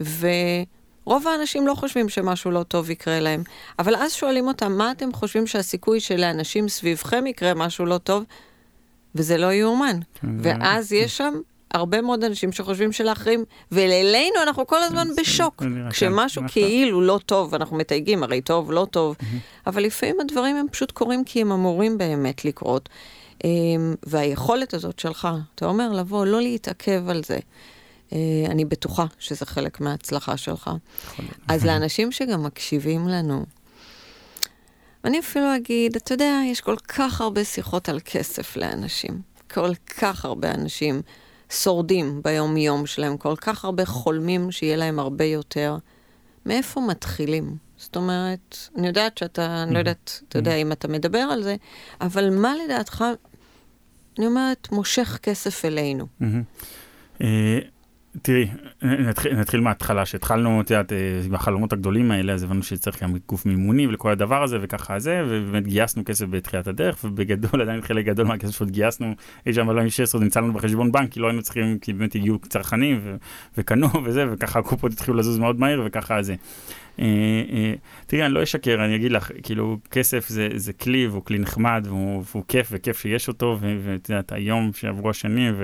ורוב האנשים לא חושבים שמשהו לא טוב יקרה להם. אבל אז שואלים אותם, מה אתם חושבים שהסיכוי שלאנשים סביבכם יקרה משהו לא טוב? וזה לא יאומן. כן, ואז יש שם הרבה מאוד אנשים שחושבים שלאחרים, ולאלינו אנחנו כל הזמן בשוק. כשמשהו כאילו לא טוב, אנחנו מתייגים, הרי טוב, לא טוב, אבל לפעמים הדברים הם פשוט קורים כי הם אמורים באמת לקרות. אמ, והיכולת הזאת שלך, אתה אומר לבוא, לא להתעכב על זה. אה, אני בטוחה שזה חלק מההצלחה שלך. אז לאנשים שגם מקשיבים לנו, אני אפילו אגיד, אתה יודע, יש כל כך הרבה שיחות על כסף לאנשים. כל כך הרבה אנשים שורדים ביום-יום שלהם, כל כך הרבה חולמים שיהיה להם הרבה יותר. מאיפה מתחילים? זאת אומרת, אני יודעת שאתה, אני לא יודעת, אתה יודע אם אתה מדבר על זה, אבל מה לדעתך, אני אומרת, מושך כסף אלינו? תראי, נתחיל, נתחיל מההתחלה, שהתחלנו, את יודעת, בחלומות הגדולים האלה, אז הבנו שצריך גם גוף מימוני ולכל הדבר הזה, וככה זה, ובאמת גייסנו כסף בתחילת הדרך, ובגדול, עדיין חלק גדול מהכסף שעוד גייסנו, אי שם ב-2016 נמצא לנו בחשבון בנק, כי לא היינו צריכים, כי באמת הגיעו צרכנים וקנו וזה, וככה הקופות התחילו לזוז מאוד מהר, וככה זה. אה, אה, תראי, אני לא אשקר, אני אגיד לך, כאילו, כסף זה, זה כלי, והוא כלי נחמד, והוא, והוא כיף, וכיף שיש אותו, ואת יודעת, היום שעברו השנים,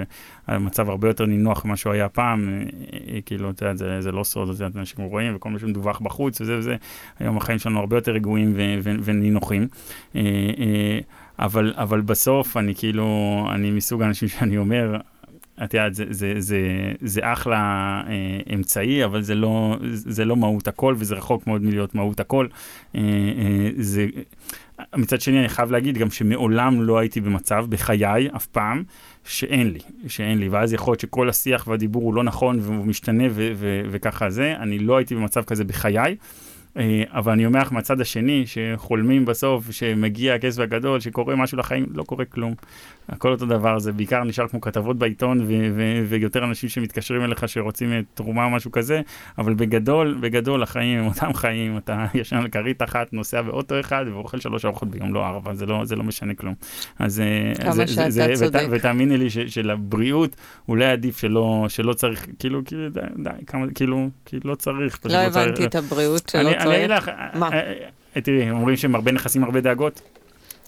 והמצב הרבה יותר נינוח ממה שהוא היה פעם, אה, כאילו, את יודעת, זה, זה לא סוד, את יודעת, אנשים רואים, וכל מה שמדווח בחוץ, וזה וזה, היום החיים שלנו הרבה יותר רגועים ונינוחים. אבל, אבל בסוף אני כאילו, אני מסוג האנשים שאני אומר, את יודעת, זה, זה, זה, זה אחלה אה, אמצעי, אבל זה לא, זה לא מהות הכל, וזה רחוק מאוד מלהיות מהות הכל. אה, אה, זה, מצד שני, אני חייב להגיד גם שמעולם לא הייתי במצב, בחיי, אף פעם, שאין לי, שאין לי, ואז יכול להיות שכל השיח והדיבור הוא לא נכון והוא משתנה ו- ו- וככה זה, אני לא הייתי במצב כזה בחיי. אה, אבל אני אומר לך מהצד השני, שחולמים בסוף, שמגיע הכסף הגדול, שקורה משהו לחיים, לא קורה כלום. הכל אותו דבר, זה בעיקר נשאר כמו כתבות בעיתון, ו- ו- ויותר אנשים שמתקשרים אליך שרוצים תרומה או משהו כזה, אבל בגדול, בגדול החיים הם אותם חיים, אתה ישן על כרית אחת, נוסע באוטו אחד, ואוכל שלוש ארוחות ביום, לא ארבע, זה לא, זה לא משנה כלום. אז אה, כמה זה, שאתה זה, צודק. ות, ותאמיני לי ש- שלבריאות, אולי עדיף שלא, שלא צריך, כאילו, כאילו, די, די, כמה, כאילו, כאילו לא צריך. לא, לא הבנתי צריך, את הבריאות שלא אני, צריך. לך, מה? אה, אה, תראי, אומרים שהם הרבה נכסים, הרבה דאגות.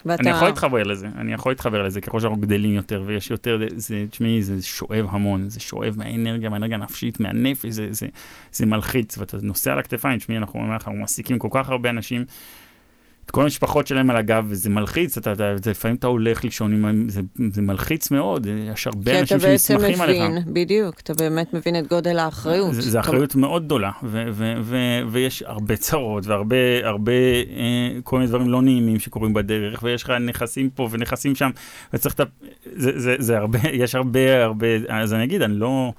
ואתה... אני יכול להתחבר לזה, אני יכול להתחבר לזה, ככל שאנחנו גדלים יותר ויש יותר, זה, תשמעי, זה שואב המון, זה שואב מהאנרגיה, מהאנרגיה הנפשית, מהנפש, זה, זה, זה מלחיץ, ואתה נוסע על הכתפיים, תשמעי, אנחנו אנחנו מעסיקים כל כך הרבה אנשים, את כל המשפחות שלהם על הגב, וזה מלחיץ, אתה, אתה, זה, לפעמים אתה הולך לישון, עם, זה, זה מלחיץ מאוד, יש הרבה כי אתה אנשים בעצם שנסמכים עליך. מבין, בדיוק, אתה באמת מבין את גודל האחריות. זה אחריות מאוד גדולה, ו- ו- ו- ויש הרבה צרות והרבה הרבה אה, כל מיני דברים לא נעימים שקורים בדרך, ויש לך נכסים פה ונכסים שם, וצריך את ה... זה, זה, זה הרבה, יש הרבה הרבה, אז אני אגיד, אני לא...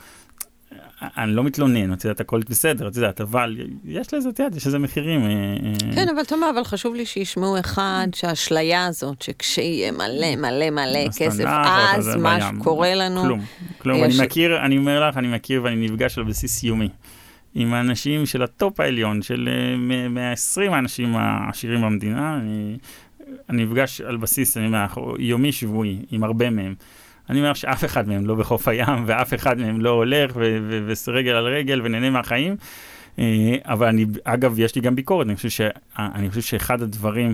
אני לא מתלונן, את יודעת, הכל בסדר, את יודעת, אבל יש לזה, את יודעת, יש לזה מחירים. אה, אה, כן, אבל תאמר, אבל חשוב לי שישמעו אחד שהאשליה הזאת, שכשיהיה מלא מלא מלא כסף, תנ"ך, אז מה. שקורה לנו, כלום, כלום, אני מכיר, אני אומר לך, אני מכיר ואני נפגש על בסיס יומי. עם האנשים של ה top העליון, של אה, מ- 120 האנשים העשירים במדינה, אני, אני נפגש על בסיס, אני אומר, יומי שבועי, עם הרבה מהם. אני אומר שאף אחד מהם לא בחוף הים, ואף אחד מהם לא הולך ורגל על רגל ונהנה מהחיים. אה, אבל אני, אגב, יש לי גם ביקורת, אני חושב, ש, אני חושב שאחד הדברים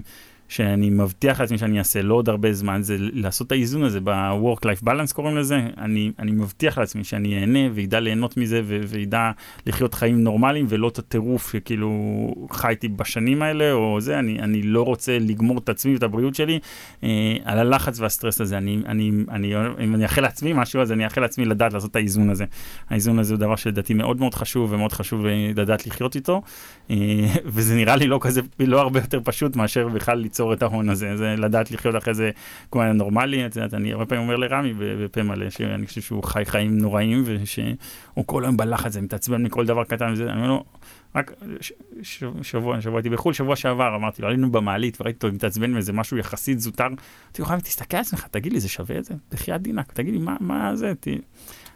שאני מבטיח לעצמי שאני אעשה לא עוד הרבה זמן, זה לעשות את האיזון הזה ב-work-life balance קוראים לזה. אני, אני מבטיח לעצמי שאני אהנה ואדע ליהנות מזה ו- ואדע לחיות חיים נורמליים ולא את הטירוף שכאילו חייתי בשנים האלה או זה, אני, אני לא רוצה לגמור את עצמי ואת הבריאות שלי אה, על הלחץ והסטרס הזה. אני, אני, אני, אם אני אאחל לעצמי משהו, אז אני אאחל לעצמי לדעת לעשות את האיזון הזה. האיזון הזה הוא דבר שלדעתי מאוד מאוד חשוב ומאוד חשוב אה, לדעת לחיות איתו, אה, וזה נראה לי לא כזה, לא הרבה יותר פשוט מאשר בכלל ליצור את ההון הזה, זה לדעת לחיות אחרי זה כמו היה נורמלי, את יודעת, אני הרבה פעמים אומר לרמי בפה מלא, שאני חושב שהוא חי חיים נוראים, ושהוא כל היום בלחץ, מתעצבן מכל דבר קטן וזה, אני אומר לו, רק שבוע, שבוע הייתי בחו"ל, שבוע שעבר, אמרתי לו, עלינו במעלית וראיתי אותו מתעצבן מאיזה משהו יחסית זוטר, אמרתי לו, חיים, תסתכל על עצמך, תגיד לי, זה שווה את זה? בחייאת דינק, תגיד לי, מה, מה זה?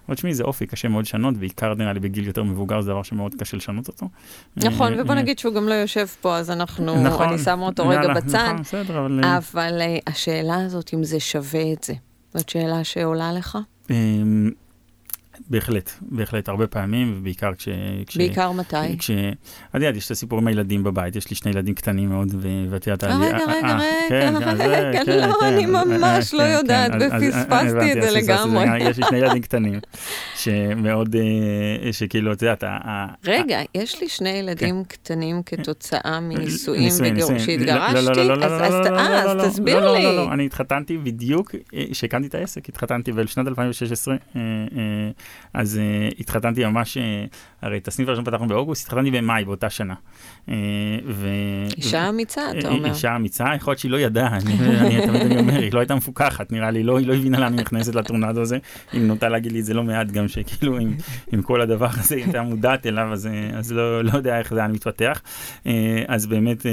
אבל תשמעי, זה אופי, קשה מאוד לשנות, בעיקר נראה לי בגיל יותר מבוגר, זה דבר שמאוד קשה לשנות אותו. נכון, אה, ובוא אה, נגיד שהוא גם לא יושב פה, אז אנחנו, נכון, אני שמה אותו רגע יאללה, בצד, נכון, בסדר, אבל... אה, אבל השאלה הזאת, אם זה שווה את זה, זאת שאלה שעולה לך? אמ, בהחלט, בהחלט, הרבה פעמים, ובעיקר כש... כש- בעיקר מתי? כש... את יודעת, יש את הסיפור עם הילדים בבית, יש לי שני ילדים קטנים מאוד, ואת יודעת... אה, רגע, אה, רגע, אה, כן, רגע, רגע, כן, לא, כן, אני אה, ממש אה, לא כן, יודעת, כן, ופספסתי אה, את זה לגמרי. יש לי שני ילדים קטנים, שמאוד, אה, שכאילו, את יודעת, רגע, יש לי שני ילדים קטנים כתוצאה מנישואים. שהתגרשתי, לא, לא, לא, לא, אז לא, לא, לא, אה, לא, לא, תסביר לא, לי. לא, לא, לא, אני התחתנתי בדיוק, אה, שהקמתי את העסק, התחתנתי בשנת 2016, אה, אה, אז אה, התחתנתי ממש, אה, הרי את הסניף הראשון פתחנו באוגוסט, התחתנתי במאי באותה שנה. אה, ו- אישה אמיצה, אתה אומר. אישה אמיצה, יכול להיות שהיא לא ידעה, אני, אני תמיד אני אומר, היא לא הייתה מפוקחת, נראה לי, לא, היא לא הבינה לאן היא נכנסת לטורנדו הזה, היא נוטה להגיד לי את זה לא מעט גם, שכאילו עם, עם כל הדבר הזה היא הייתה מודעת אליו, אז, אז לא, לא יודע איך זה היה מתפתח. אה, אז באמת, אה,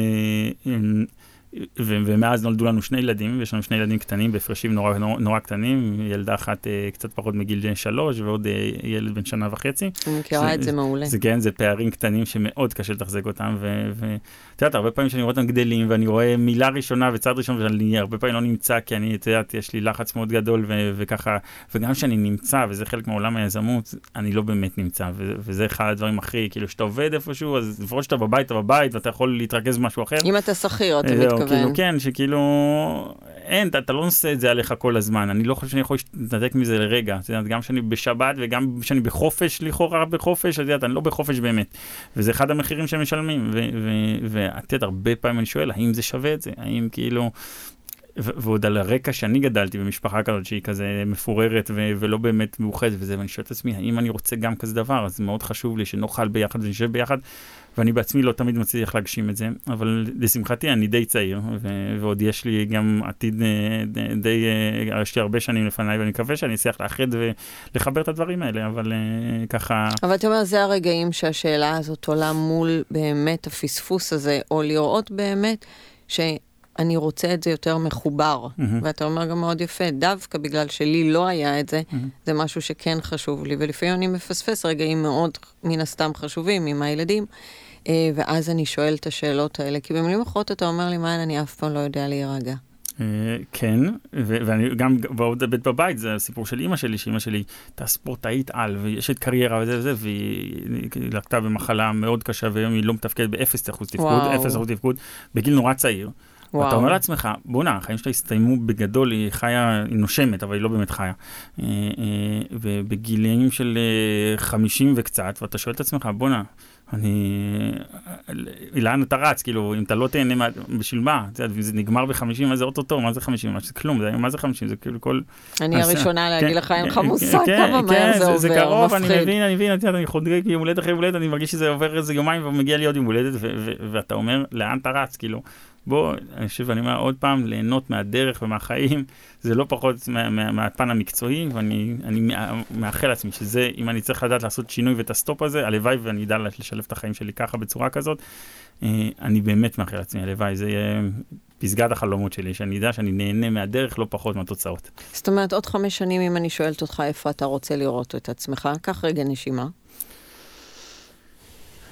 ו- ומאז נולדו לנו שני ילדים, ויש לנו שני ילדים קטנים בהפרשים נורא, נורא, נורא קטנים, ילדה אחת אה, קצת פחות מגיל שלוש, ועוד אה, ילד בן שנה וחצי. אני מכירה את זה מעולה. זה כן, זה פערים קטנים שמאוד קשה לתחזק אותם, ואת יודעת, הרבה פעמים שאני רואה אותם גדלים, ואני רואה מילה ראשונה וצעד ראשון, ואני הרבה פעמים לא נמצא, כי אני, את יודעת, יש לי לחץ מאוד גדול, ו- וככה, וגם כשאני נמצא, וזה חלק מעולם היזמות, אני לא באמת נמצא, ו- וזה אחד הדברים הכי, כאילו, שאתה עובד איפשהו, אז לפחות שאתה בבית, אתה בבית, ואתה יכול להתרכז במשהו אחר. אם אתה שכיר, אתה זהו, מתכוון. כאילו, כן, שכאילו, אין, אתה, אתה לא נושא את זה עליך כל הזמן. אני לא חושב שאני יכול להתנתק מזה לרגע. את יודעת, גם כשאני בשבת וגם כשאני בחופש, לכאורה בחופש, את יודעת, אני לא בחופש באמת. וזה אחד המחירים שהם משלמים. ו- ו- ואת יודעת, הרבה פעמים אני שואל, האם זה שווה את זה? האם כאילו... ועוד על הרקע שאני גדלתי במשפחה כזאת שהיא כזה מפוררת ו- ולא באמת מאוחדת וזה, ואני שואל את עצמי, האם אני רוצה גם כזה דבר? אז מאוד חשוב לי שנאכל ביחד ונשב ביחד, ואני בעצמי לא תמיד מצליח להגשים את זה, אבל לשמחתי אני די צעיר, ו- ועוד יש לי גם עתיד אה, די, אה, יש לי הרבה שנים לפניי, ואני מקווה שאני אצליח לאחד ולחבר את הדברים האלה, אבל אה, ככה... אבל אתה אומר, זה הרגעים שהשאלה הזאת עולה מול באמת הפספוס הזה, או לראות באמת שאני רוצה את זה יותר מחובר. מהמם. ואתה אומר גם מאוד יפה, דווקא בגלל שלי לא היה את זה, מהמם. זה משהו שכן חשוב לי, ולפעמים אני מפספס רגעים מאוד, מן הסתם, חשובים עם הילדים, ואז אני שואל את השאלות האלה, כי במילים אחרות אתה אומר לי, מעיין, אני אף פעם לא יודע להירגע. כן, ואני גם בעוד בית בבית, זה הסיפור של אימא שלי, שאימא שלי הייתה ספורטאית על, ויש את קריירה וזה וזה, והיא לקתה במחלה מאוד קשה, והיום היא לא מתפקדת באפס אחוז תפקוד, אפס אחוז תפקוד, בגיל נורא צעיר. וואו. ואתה אומר לעצמך, בואנה, החיים שלה הסתיימו בגדול, היא חיה, היא נושמת, אבל היא לא באמת חיה. ובגילאים של 50 וקצת, ואתה שואל את עצמך, בואנה, אני... לאן אתה רץ? כאילו, אם אתה לא תהנה, מה... בשביל מה? אתה יודע, זה נגמר ב-50, מה זה אוטוטו? מה זה 50? מה זה כלום? זה, מה זה 50? זה כאילו כל... אני הראשונה להגיד לך, אין לך מושג כמה מהר זה עובר, זה קרוב, אני מבין, אני מבין, אני חוגג יום הולדת אחרי יום הולדת, אני מרגיש שזה עובר איזה יומיים ומגיע לי עוד יום הולדת, ואתה אומר, לאן אתה רץ? כאילו, בוא, אני חושב, אני אומר עוד פעם, ליהנות מהדרך ומהחיים, זה לא פחות מה, מה, מהפן המקצועי, ואני אני מאחל לעצמי שזה, אם אני צריך לדעת לעשות שינוי ואת ה stop הזה, הלוואי ואני אדע לשלב את החיים שלי ככה בצורה כזאת, אה, אני באמת מאחל לעצמי, הלוואי, זה יהיה פסגת החלומות שלי, שאני אדע שאני נהנה מהדרך לא פחות מהתוצאות. זאת אומרת, עוד חמש שנים, אם אני שואלת אותך איפה אתה רוצה לראות את עצמך, קח רגע נשימה.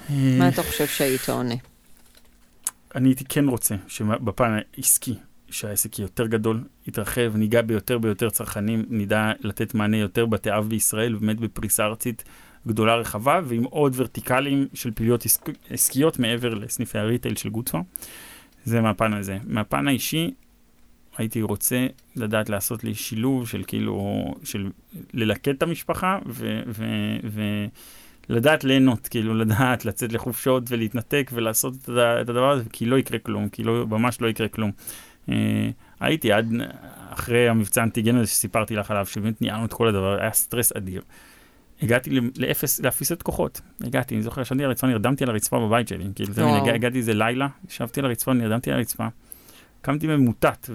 אה, מה אתה חושב שהיית עונה? אני הייתי כן רוצה שבפן העסקי, שהעסק יהיה יותר גדול, יתרחב, ניגע ביותר ביותר צרכנים, נדע לתת מענה יותר בתי אב בישראל, באמת בפריסה ארצית גדולה רחבה, ועם עוד ורטיקלים של פעילויות עסק, עסקיות מעבר לסניפי הריטייל של גוטפה. זה מהפן הזה. מהפן האישי, הייתי רוצה לדעת לעשות לי שילוב של כאילו, של ללקט את המשפחה, ו... ו, ו לדעת ליהנות, כאילו לדעת לצאת לחופשות ולהתנתק ולעשות את הדבר הזה, כי לא יקרה כלום, כי לא, ממש לא יקרה כלום. אה, הייתי עד אחרי המבצע האנטיגן הזה שסיפרתי לך עליו, שבאמת ניהלנו את כל הדבר, היה סטרס אדיר. הגעתי לאפס, לאפיסת כוחות. הגעתי, אני זוכר, ישבתי על הרצפה, נרדמתי על הרצפה בבית שלי. כאילו, הגעתי איזה לילה, ישבתי על הרצפה, נרדמתי על הרצפה. קמתי ממוטט,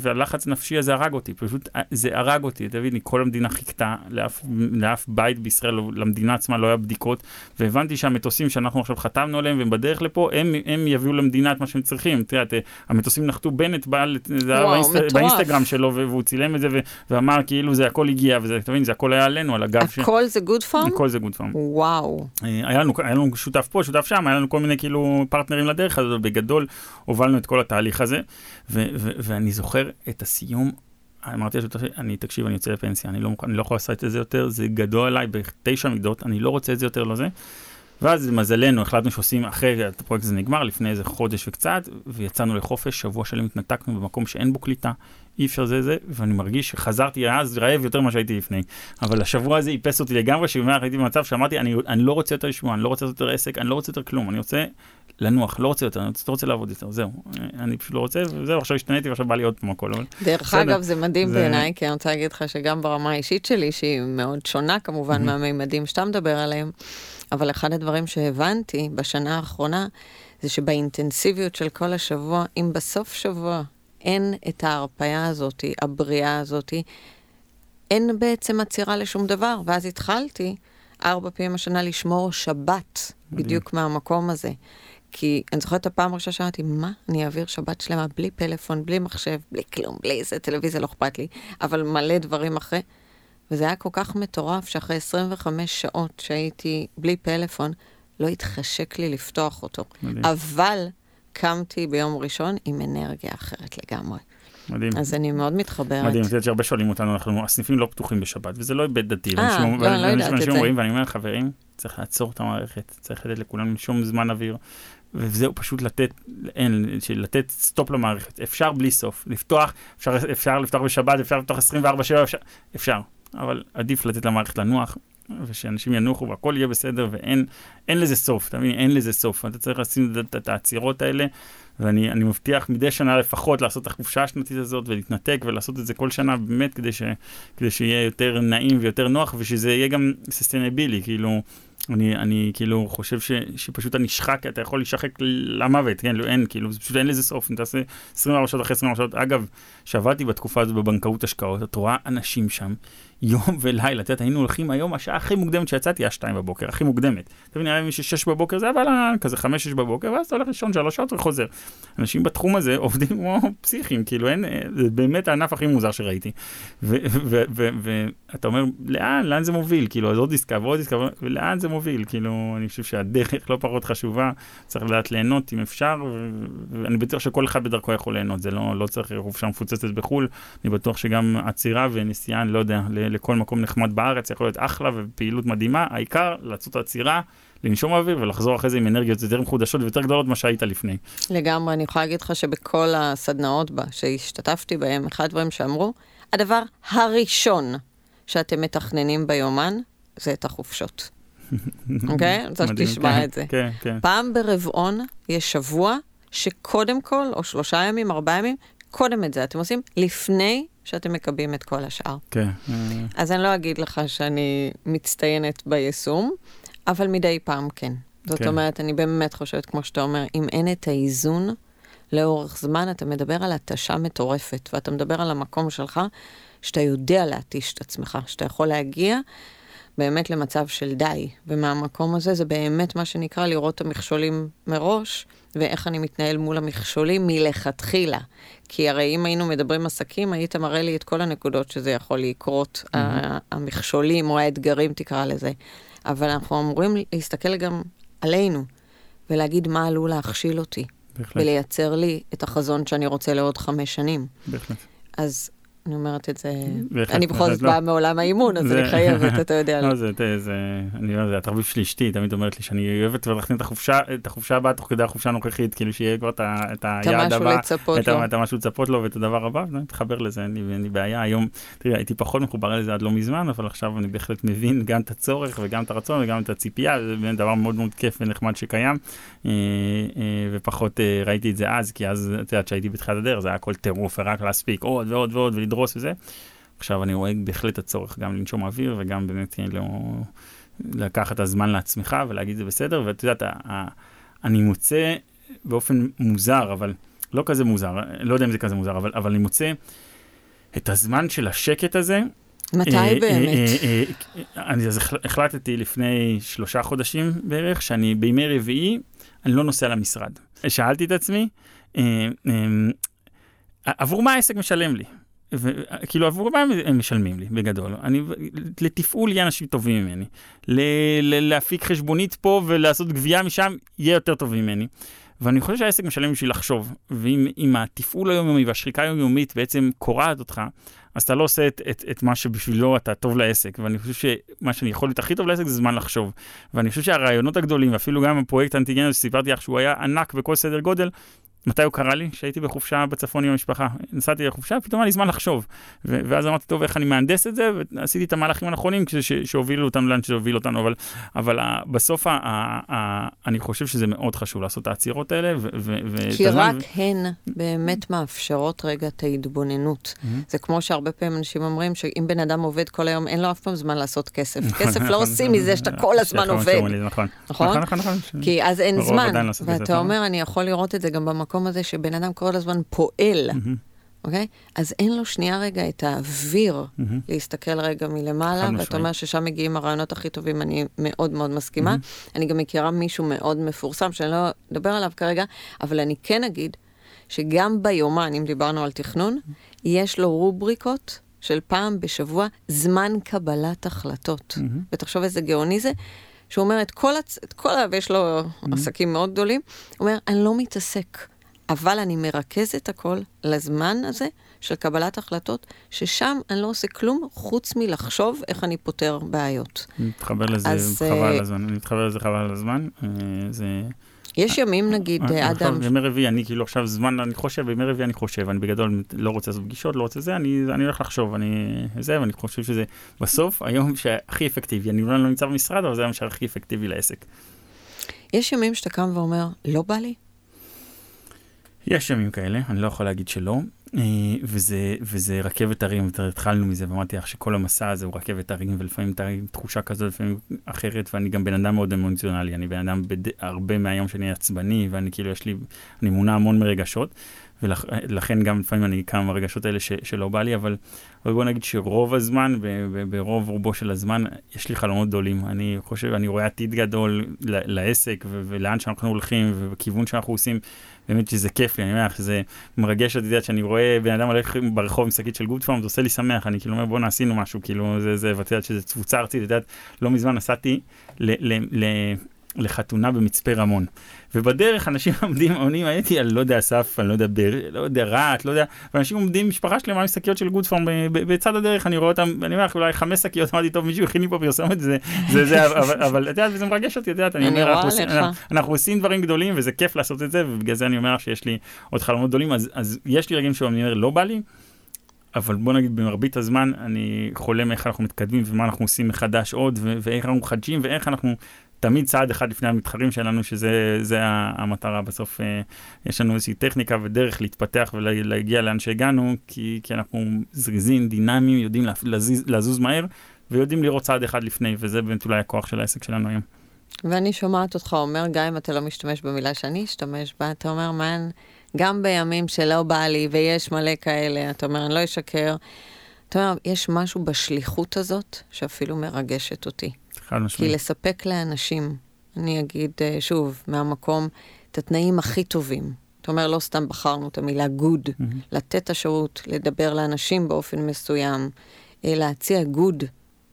והלחץ הנפשי הזה הרג אותי, פשוט אה, זה הרג אותי, תבין, כל המדינה חיכתה, לאף, לאף בית בישראל, למדינה עצמה לא היה בדיקות, והבנתי שהמטוסים שאנחנו עכשיו חתמנו עליהם והם בדרך לפה, הם, הם יביאו למדינה את מה שהם צריכים. את יודעת, המטוסים נחתו, בנט בא, זה היה באינסט, באינסטגרם שלו, והוא צילם את זה ואמר כאילו זה הכל הגיע, וזה, תבין, זה הכל היה עלינו, על הגב ש... הכל זה גוד פארם? הכל זה גוד פארם. וואו. אה, היה לנו, היה לנו שותף פה, שותף שם, היה לנו כל מיני כאילו פרטנרים לדרך הזאת, בגדול הובלנו את כל התהליך הזה. ואני זוכר את הסיום, אמרתי לשותף אני, תקשיב, אני יוצא לפנסיה, אני לא, אני לא יכול לעשות את זה יותר, זה גדול עליי בתשע מידות, אני לא רוצה את זה יותר לזה. לא ואז למזלנו החלטנו שעושים, אחרי הפרויקט הזה נגמר, לפני איזה חודש וקצת, ויצאנו לחופש, שבוע שלם התנתקנו במקום שאין בו קליטה, אי אפשר זה זה, ואני מרגיש שחזרתי אז רעב יותר ממה שהייתי לפני. אבל השבוע הזה איפס אותי לגמרי, שאומר, הייתי במצב שאמרתי, אני, אני לא רוצה יותר לשמוע, אני לא רוצה יותר עסק, אני לא רוצה יותר כלום, אני רוצה לנוח, לא רוצה יותר, אני לא רוצה לעבוד יותר, זהו. אני פשוט לא רוצה, וזהו, עכשיו השתניתי ועכשיו בא לי עוד פעם הכל. דרך אגב, זה מדהים זה... בעיניי, כי אני רוצה להגיד לך שגם ברמה האישית שלי, שהיא מאוד שונה כמובן mm-hmm. מהמימדים שאתה מדבר עליהם, אבל אחד הדברים שהבנתי בשנה האחרונה, זה שבאינטנסיביות של כל השבוע, אם בסוף שבוע אין את ההרפאיה הזאת, הבריאה הזאת, אין בעצם עצירה לשום דבר. ואז התחלתי ארבע פעמים השנה לשמור שבת. בדיוק מהמקום הזה. כי אני זוכרת את הפעם הראשונה שאמרתי, מה, אני אעביר שבת שלמה בלי פלאפון, בלי מחשב, בלי כלום, בלי איזה טלוויזיה, לא אכפת לי, אבל מלא דברים אחרי. וזה היה כל כך מטורף שאחרי 25 שעות שהייתי בלי פלאפון, לא התחשק לי לפתוח אותו. מדהים. אבל קמתי ביום ראשון עם אנרגיה אחרת לגמרי. מדהים. אז אני מאוד מתחברת. מדהים, את יודעת שהרבה שואלים אותנו, אנחנו, הסניפים לא פתוחים בשבת, וזה לא היבט דתי. אה, לא, לא יודעת את זה. ואני אומר, חברים, צריך לעצור את המערכת, צריך לתת לכולם לנשום זמן אוויר. וזהו פשוט לתת, אין, לתת סטופ למערכת. אפשר בלי סוף. לפתוח, אפשר, אפשר לפתוח בשבת, אפשר לפתוח 24-7, אפשר, אפשר. אבל עדיף לתת למערכת לנוח, ושאנשים ינוחו והכל יהיה בסדר, ואין לזה סוף, אתה מבין? אין לזה סוף. אתה צריך לשים את העצירות האלה, ואני מבטיח מדי שנה לפחות לעשות את החופשה השנתית הזאת ולהתנתק ולעשות את זה כל שנה באמת כדי, ש, כדי שיהיה יותר נעים ויותר נוח, ושזה יהיה גם ססטנבילי, כאילו... אני, אני כאילו חושב ש, שפשוט אתה נשחק, אתה יכול להישחק למוות, כן, לא, אין, כאילו, פשוט אין לזה סוף, אם תעשה 24 שעות אחרי 24 שעות. אגב, כשעבדתי בתקופה הזו בבנקאות השקעות, את רואה אנשים שם יום ולילה, את יודעת, היינו הולכים היום, השעה הכי מוקדמת שיצאתי היה שתיים בבוקר, הכי מוקדמת. אתה מבין, נראה לי שש בבוקר זה אבל כזה חמש, שש בבוקר, ואז אתה הולך לישון שלוש שעות וחוזר. אנשים בתחום הזה עובדים כמו פסיכים, כאילו אין, זה באמת הענף הכי מוזר שראיתי. ואתה אומר, לאן, לאן זה מוביל? כאילו, אז עוד עסקה ועוד עסקה, ולאן זה מוביל? כאילו, אני חושב שהדרך לא פחות חשובה, צריך לדעת ליהנות אם אפשר, ואני בטוח שכל אחד בדרכו יכול ליהנות, זה לא, לא צריך חופשה מפוצצת בחו"ל, אני בטוח שגם עצירה ונסיעה, אני לא יודע, לכל מקום נחמד בארץ יכול להיות אחלה ופעילות מדהימה, העיקר לעשות עצירה. לנשום אוויר ולחזור אחרי זה עם אנרגיות יותר מחודשות ויותר גדולות ממה שהיית לפני. לגמרי, אני יכולה להגיד לך שבכל הסדנאות בה, שהשתתפתי בהם, אחד הדברים שאמרו, הדבר הראשון שאתם מתכננים ביומן, זה את החופשות. אוקיי? אני רוצה שתשמע את זה. כן, כן. פעם ברבעון יש שבוע שקודם כל, או שלושה ימים, ארבעה ימים, קודם את זה אתם עושים לפני שאתם מקבלים את כל השאר. כן. אז אני לא אגיד לך שאני מצטיינת ביישום, אבל מדי פעם כן. זאת כן. אומרת, אני באמת חושבת, כמו שאתה אומר, אם אין את האיזון לאורך זמן, אתה מדבר על התשה מטורפת, ואתה מדבר על המקום שלך, שאתה יודע להתיש את עצמך, שאתה יכול להגיע באמת למצב של די. ומהמקום הזה זה באמת מה שנקרא לראות את המכשולים מראש, ואיך אני מתנהל מול המכשולים מלכתחילה. כי הרי אם היינו מדברים עסקים, היית מראה לי את כל הנקודות שזה יכול לקרות, mm-hmm. המכשולים או האתגרים תקרא לזה. אבל אנחנו אמורים להסתכל גם עלינו, ולהגיד מה עלול להכשיל אותי. בהחלט. ולייצר לי את החזון שאני רוצה לעוד חמש שנים. בהחלט. אז אני אומרת את זה, אני בכל זאת לא. באה מעולם האימון, אז אני חייבת, אתה יודע. לא, זה, אני אומר, זה התרביב של אשתי, תמיד אומרת לי שאני אוהבת כבר להכין את החופשה, הבאה תוך כדי החופשה הנוכחית, כאילו שיהיה כבר את היעד הבא, את המשהו לצפות לו ואת הדבר הבא, ואני מתחבר לזה, אין לי, בעיה. היום, תראי, הייתי פחות מחובר לזה עד לא מזמן, אבל עכשיו אני בהחלט מבין גם את הצורך וגם את הרצון וגם את הציפייה, זה דבר מאוד מאוד כיף ונחמד שקיים, אה, אה, ופחות אה, ראיתי את זה אז, כי אז, את יודעת, כשהייתי בתחילת הדרך, זה היה הכל טירוף ורק להספיק עוד ועוד ועוד ולדרוס וזה. עכשיו אני רואה בהחלט את הצורך גם לנשום אוויר וגם באמת אה, לא, לקחת את הזמן לעצמך ולהגיד זה בסדר, ואת יודעת, אני מוצא באופן מוזר, אבל לא כזה מוזר, לא יודע אם זה כזה מוזר, אבל, אבל אני מוצא את הזמן של השקט הזה. מתי אה, באמת? אה, אה, אה, אני אז החל- החלטתי לפני שלושה חודשים בערך, שאני בימי רביעי, אני לא נוסע למשרד. שאלתי את עצמי, אה, אה, עבור מה העסק משלם לי? ו- כאילו עבור מה הם משלמים לי בגדול? אני, לתפעול יהיה אנשים טובים ממני. ל- ל- להפיק חשבונית פה ולעשות גבייה משם יהיה יותר טוב ממני. ואני חושב שהעסק משלם בשביל לחשוב, ואם אם התפעול היומיומי והשחיקה היומיומית בעצם קורעת אותך, אז אתה לא עושה את, את, את מה שבשבילו אתה טוב לעסק. ואני חושב שמה שאני יכול להיות הכי טוב לעסק זה זמן לחשוב. ואני חושב שהרעיונות הגדולים, ואפילו גם הפרויקט האנטיגן שסיפרתי לך שהוא היה ענק בכל סדר גודל, מתי הוא קרה לי? כשהייתי בחופשה בצפון עם המשפחה. נסעתי לחופשה, פתאום היה לי זמן לחשוב. ו- ואז אמרתי, טוב, איך אני מהנדס את זה? ועשיתי את המהלכים הנכונים ש- שהובילו אותנו לאן שהוביל אותנו. אבל, אבל ה- בסוף ה- ה- ה- אני חושב שזה מאוד חשוב לעשות את העצירות האלה. ו- ו- ואת כי רק הן באמת מאפשרות רגע את ההתבוננות. מהמם. זה כמו שהרבה פעמים אנשים אומרים שאם בן אדם עובד כל היום, אין לו אף פעם זמן לעשות כסף. נכון, כסף לא נכון, עושים נכון. מזה שאתה כל הזמן עובד. נכון. נכון? נכון, נכון. כי אז אין זמן. לא ואתה. אומר, אני יכול לראות את זה גם במקום הזה שבן אדם כל הזמן פועל, אוקיי? אז אין לו שנייה רגע את האוויר מהמם. להסתכל רגע מלמעלה, ואתה. אומר ששם מגיעים הרעיונות הכי טובים, אני מאוד מאוד מסכימה. מהמם. אני גם מכירה מישהו מאוד מפורסם, שאני לא אדבר עליו כרגע, אבל אני כן אגיד שגם ביומן, אם דיברנו על תכנון, יש לו רובריקות של פעם בשבוע זמן קבלת החלטות. מהמם. ותחשוב איזה גאוני זה, שהוא אומר את כל, הצ... את כל ה... ויש לו עסקים מאוד גדולים, הוא אומר, אני לא מתעסק, אבל אני מרכז את הכל לזמן הזה של קבלת החלטות, ששם אני לא עושה כלום חוץ מלחשוב איך אני פותר בעיות. אני מתחבר לזה אז, חבל אה, הזמן, אני מתחבר לזה חבל הזמן. אה, זה... יש ימים, נגיד, אה, אדם, עכשיו, בימי רביעי, אני כאילו עכשיו זמן, אני חושב, בימי רביעי אני חושב, אני בגדול לא רוצה לעשות פגישות, לא רוצה זה, אני, אני הולך לחשוב, אני זה, ואני חושב שזה בסוף היום שהכי אפקטיבי, אני אולי לא נמצא במשרד, אבל זה היום שהכי אפקטיבי לעסק. יש ימים שאתה קם ואומר, לא בא לי? יש ימים כאלה, אני לא יכול להגיד שלא, אה, וזה, וזה רכבת הרים, התחלנו מזה, ואמרתי לך שכל המסע הזה הוא רכבת הרים, ולפעמים אתה עם תחושה כזאת, לפעמים אחרת, ואני גם בן אדם מאוד אמוציונלי, אני בן אדם בד... הרבה מהיום שאני עצבני, ואני כאילו, יש לי, אני מונע המון מרגשות, ולכן גם לפעמים אני קם ברגשות האלה ש, שלא בא לי, אבל, אבל בוא נגיד שרוב הזמן, ברוב רובו של הזמן, יש לי חלומות גדולים. אני חושב, אני רואה עתיד גדול לעסק ולאן שאנחנו הולכים ובכיוון שאנחנו עושים. באמת שזה כיף לי, אני אומר לך שזה מרגש אותי, יודעת, שאני רואה בן אדם הולך ברחוב עם שקית של גוד פארם, זה עושה לי שמח, אני כאילו אומר בואנה עשינו משהו, כאילו זה, זה, ואת יודעת שזה תפוצה ארצית, את יודעת, לא מזמן נסעתי ל, ל, ל, לחתונה במצפה רמון. ובדרך אנשים עומדים, עונים, הייתי על לא יודע אסף, אני לא יודע, בר, לא יודע רהט, לא יודע, ואנשים עומדים, משפחה שלמה עם שקיות של גוד פארם בצד הדרך, אני רואה אותם, אני אומר לך, אולי חמש שקיות, אמרתי, טוב, מישהו הכין לי פה פרסומת, זה, זה, זה, אבל, את יודעת, זה מרגש אותי, את יודעת, אני אומר, אנחנו עושים, אנחנו עושים דברים גדולים, וזה כיף לעשות את זה, ובגלל זה אני אומר לך שיש לי עוד חלומות גדולים, אז, אז יש לי רגעים שאני אומר, לא בא לי, אבל בוא נגיד במרבית הזמן אני חולם איך אנחנו מתקדמים ומה אנחנו עושים מחדש עוד ואיך אנחנו מחדשים ואיך אנחנו תמיד צעד אחד לפני המתחרים שלנו, שזה המטרה. בסוף אה, יש לנו איזושהי טכניקה ודרך להתפתח ולהגיע לאן שהגענו, כי, כי אנחנו זריזים, דינמיים, יודעים לזוז, לזוז מהר, ויודעים לראות צעד אחד לפני, וזה באמת אולי הכוח של העסק שלנו היום. ואני שומעת אותך אומר, גם אם אתה לא משתמש במילה שאני אשתמש בה, אתה אומר, מן, גם בימים שלא בא לי, ויש מלא כאלה, אתה אומר, אני לא אשקר. אתה אומר, יש משהו בשליחות הזאת שאפילו מרגשת אותי. חד משמעית. כי לספק לאנשים, אני אגיד אה, שוב, מהמקום, את התנאים הכי טובים. אתה אומר, לא סתם בחרנו את המילה good, mm-hmm. לתת את השירות, לדבר לאנשים באופן מסוים, אה, להציע good,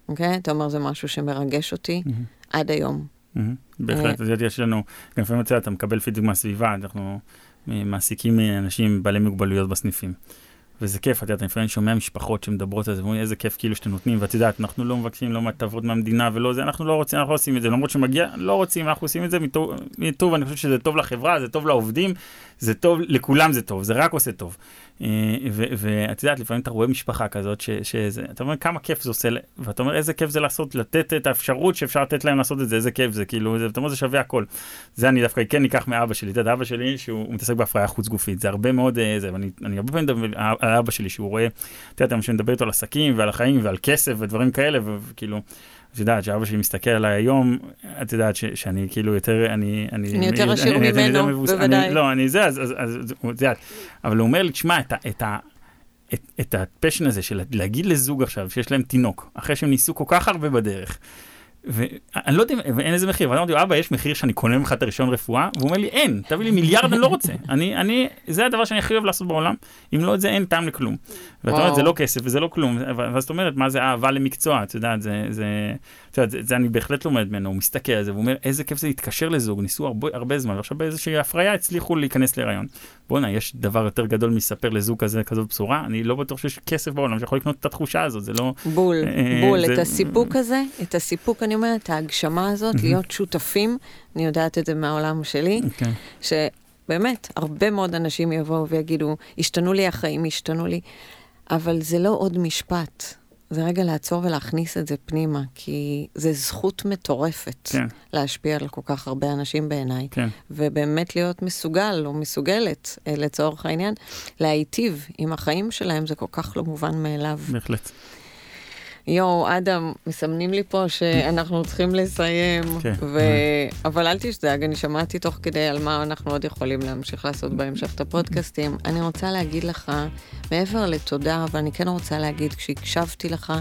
אוקיי? אתה אומר, זה משהו שמרגש אותי mm-hmm. עד היום. Mm-hmm. בהחלט, אז יש לנו, גם לפעמים אתה מקבל פידבק מהסביבה, אנחנו מעסיקים אנשים בעלי מוגבלויות בסניפים. וזה כיף, את יודעת, אני לפעמים שומע משפחות שמדברות על זה, ואומרים איזה כיף כאילו שאתם נותנים, ואת יודעת, אנחנו לא מבקשים לא מטבות מהמדינה ולא זה, אנחנו לא רוצים, אנחנו לא עושים את זה, למרות שמגיע, לא רוצים, אנחנו עושים את זה מטוב, אני חושב שזה טוב לחברה, זה טוב לעובדים, זה טוב, לכולם זה טוב, זה רק עושה טוב. אה, ואת יודעת, לפעמים אתה רואה משפחה כזאת, שזה, אתה אומר כמה כיף זה עושה, ואתה אומר איזה כיף זה לעשות, לתת את האפשרות שאפשר לתת להם לעשות את זה, איזה כיף זה, כאילו, אתה אומר זה שווה הכל. זה אני דווקא כן אקח מאבא שלי, אתה יודע, אבא שלי שהוא מתעסק בהפריה חוץ גופית, זה הרבה מאוד, אה, זה, ואני אני הרבה פעמים מדבר על אבא שלי, שהוא רואה, אתה יודע, אני מדבר איתו על עסקים ועל החיים ועל כסף ודברים כאלה, וכאילו, את יודעת, שאבא שלי מסתכל עליי היום, את יודעת ש, שאני כאילו יותר, אני... אני, אני יותר עשיר ממנו, בוודאי. לא, אני זה, אז, אז, אז, אז את יודעת, אבל הוא אומר לי, תשמע, את, את, את, את הפשן הזה של להגיד לזוג עכשיו שיש להם תינוק, אחרי שהם ניסו כל כך הרבה בדרך, ואני לא יודע, אין איזה מחיר, ואני אמרתי לו, אבא, יש מחיר שאני קונה ממך את הרישיון רפואה? והוא אומר לי, אין, תביא לי מיליארד, אני לא רוצה. אני, אני, זה הדבר שאני הכי אוהב לעשות בעולם, אם לא את זה, אין טעם לכלום. ואת אומרת, זה לא כסף וזה לא כלום, ואז את אומרת, מה זה אהבה למקצוע, את יודעת, זה, זה, את יודעת, זה, זה אני בהחלט לומד ממנו, הוא מסתכל על זה, והוא אומר, איזה כיף זה להתקשר לזוג, ניסו הרבה, הרבה זמן, ועכשיו באיזושהי הפריה הצליחו להיכנס להיריון. בואנה, יש דבר יותר גדול מספר לזוג כזה, כזאת בשורה, אני לא בטוח שיש כסף בעולם שיכול לקנות את התחושה הזאת, זה לא... בול, אה, בול, זה... את הסיפוק הזה, את הסיפוק, אני אומרת, ההגשמה הזאת, להיות שותפים, אני יודעת את זה מהעולם שלי, okay. אוקיי. שבאמת, הרבה מאוד אנשים יבואו ויגידו, השתנו לי החיים, השתנו לי, אבל זה לא עוד משפט. זה רגע לעצור ולהכניס את זה פנימה, כי זה זכות מטורפת כן. להשפיע על כל כך הרבה אנשים בעיניי. כן. ובאמת להיות מסוגל או מסוגלת, אה, לצורך העניין, להיטיב עם החיים שלהם, זה כל כך לא מובן מאליו. בהחלט. יואו, אדם, מסמנים לי פה שאנחנו צריכים לסיים, כן. ו... אבל אל תשדאג, אני שמעתי תוך כדי על מה אנחנו עוד יכולים להמשיך לעשות בהמשך את הפודקאסטים. אני רוצה להגיד לך, מעבר לתודה, אבל אני כן רוצה להגיד, כשהקשבתי לך,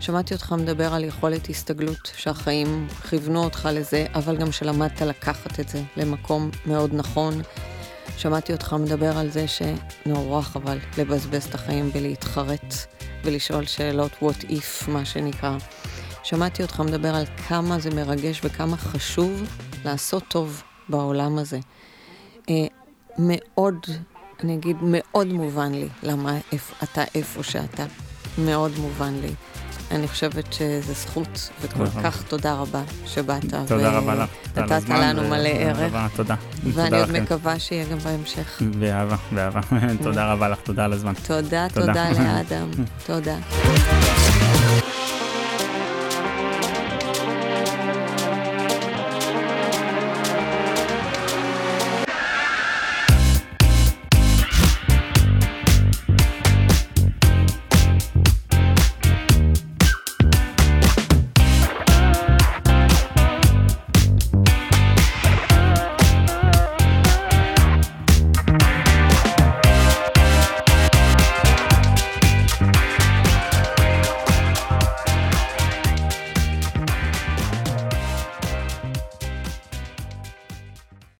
שמעתי אותך מדבר על יכולת הסתגלות, שהחיים כיוונו אותך לזה, אבל גם שלמדת לקחת את זה למקום מאוד נכון. שמעתי אותך מדבר על זה שנורא חבל לבזבז את החיים ולהתחרט. ולשאול שאלות what if, מה שנקרא. שמעתי אותך מדבר על כמה זה מרגש וכמה חשוב לעשות טוב בעולם הזה. אה, מאוד, אני אגיד, מאוד מובן לי למה אתה איפה שאתה. מאוד מובן לי. אני חושבת שזו זכות, וכל נכון. כך תודה רבה שבאת. תודה רבה לך. נתת לנו מלא ערך. תודה. ואני עוד מקווה שיהיה גם בהמשך. באהבה, באהבה. תודה רבה לך, תודה על הזמן. תודה, תודה לאדם. תודה.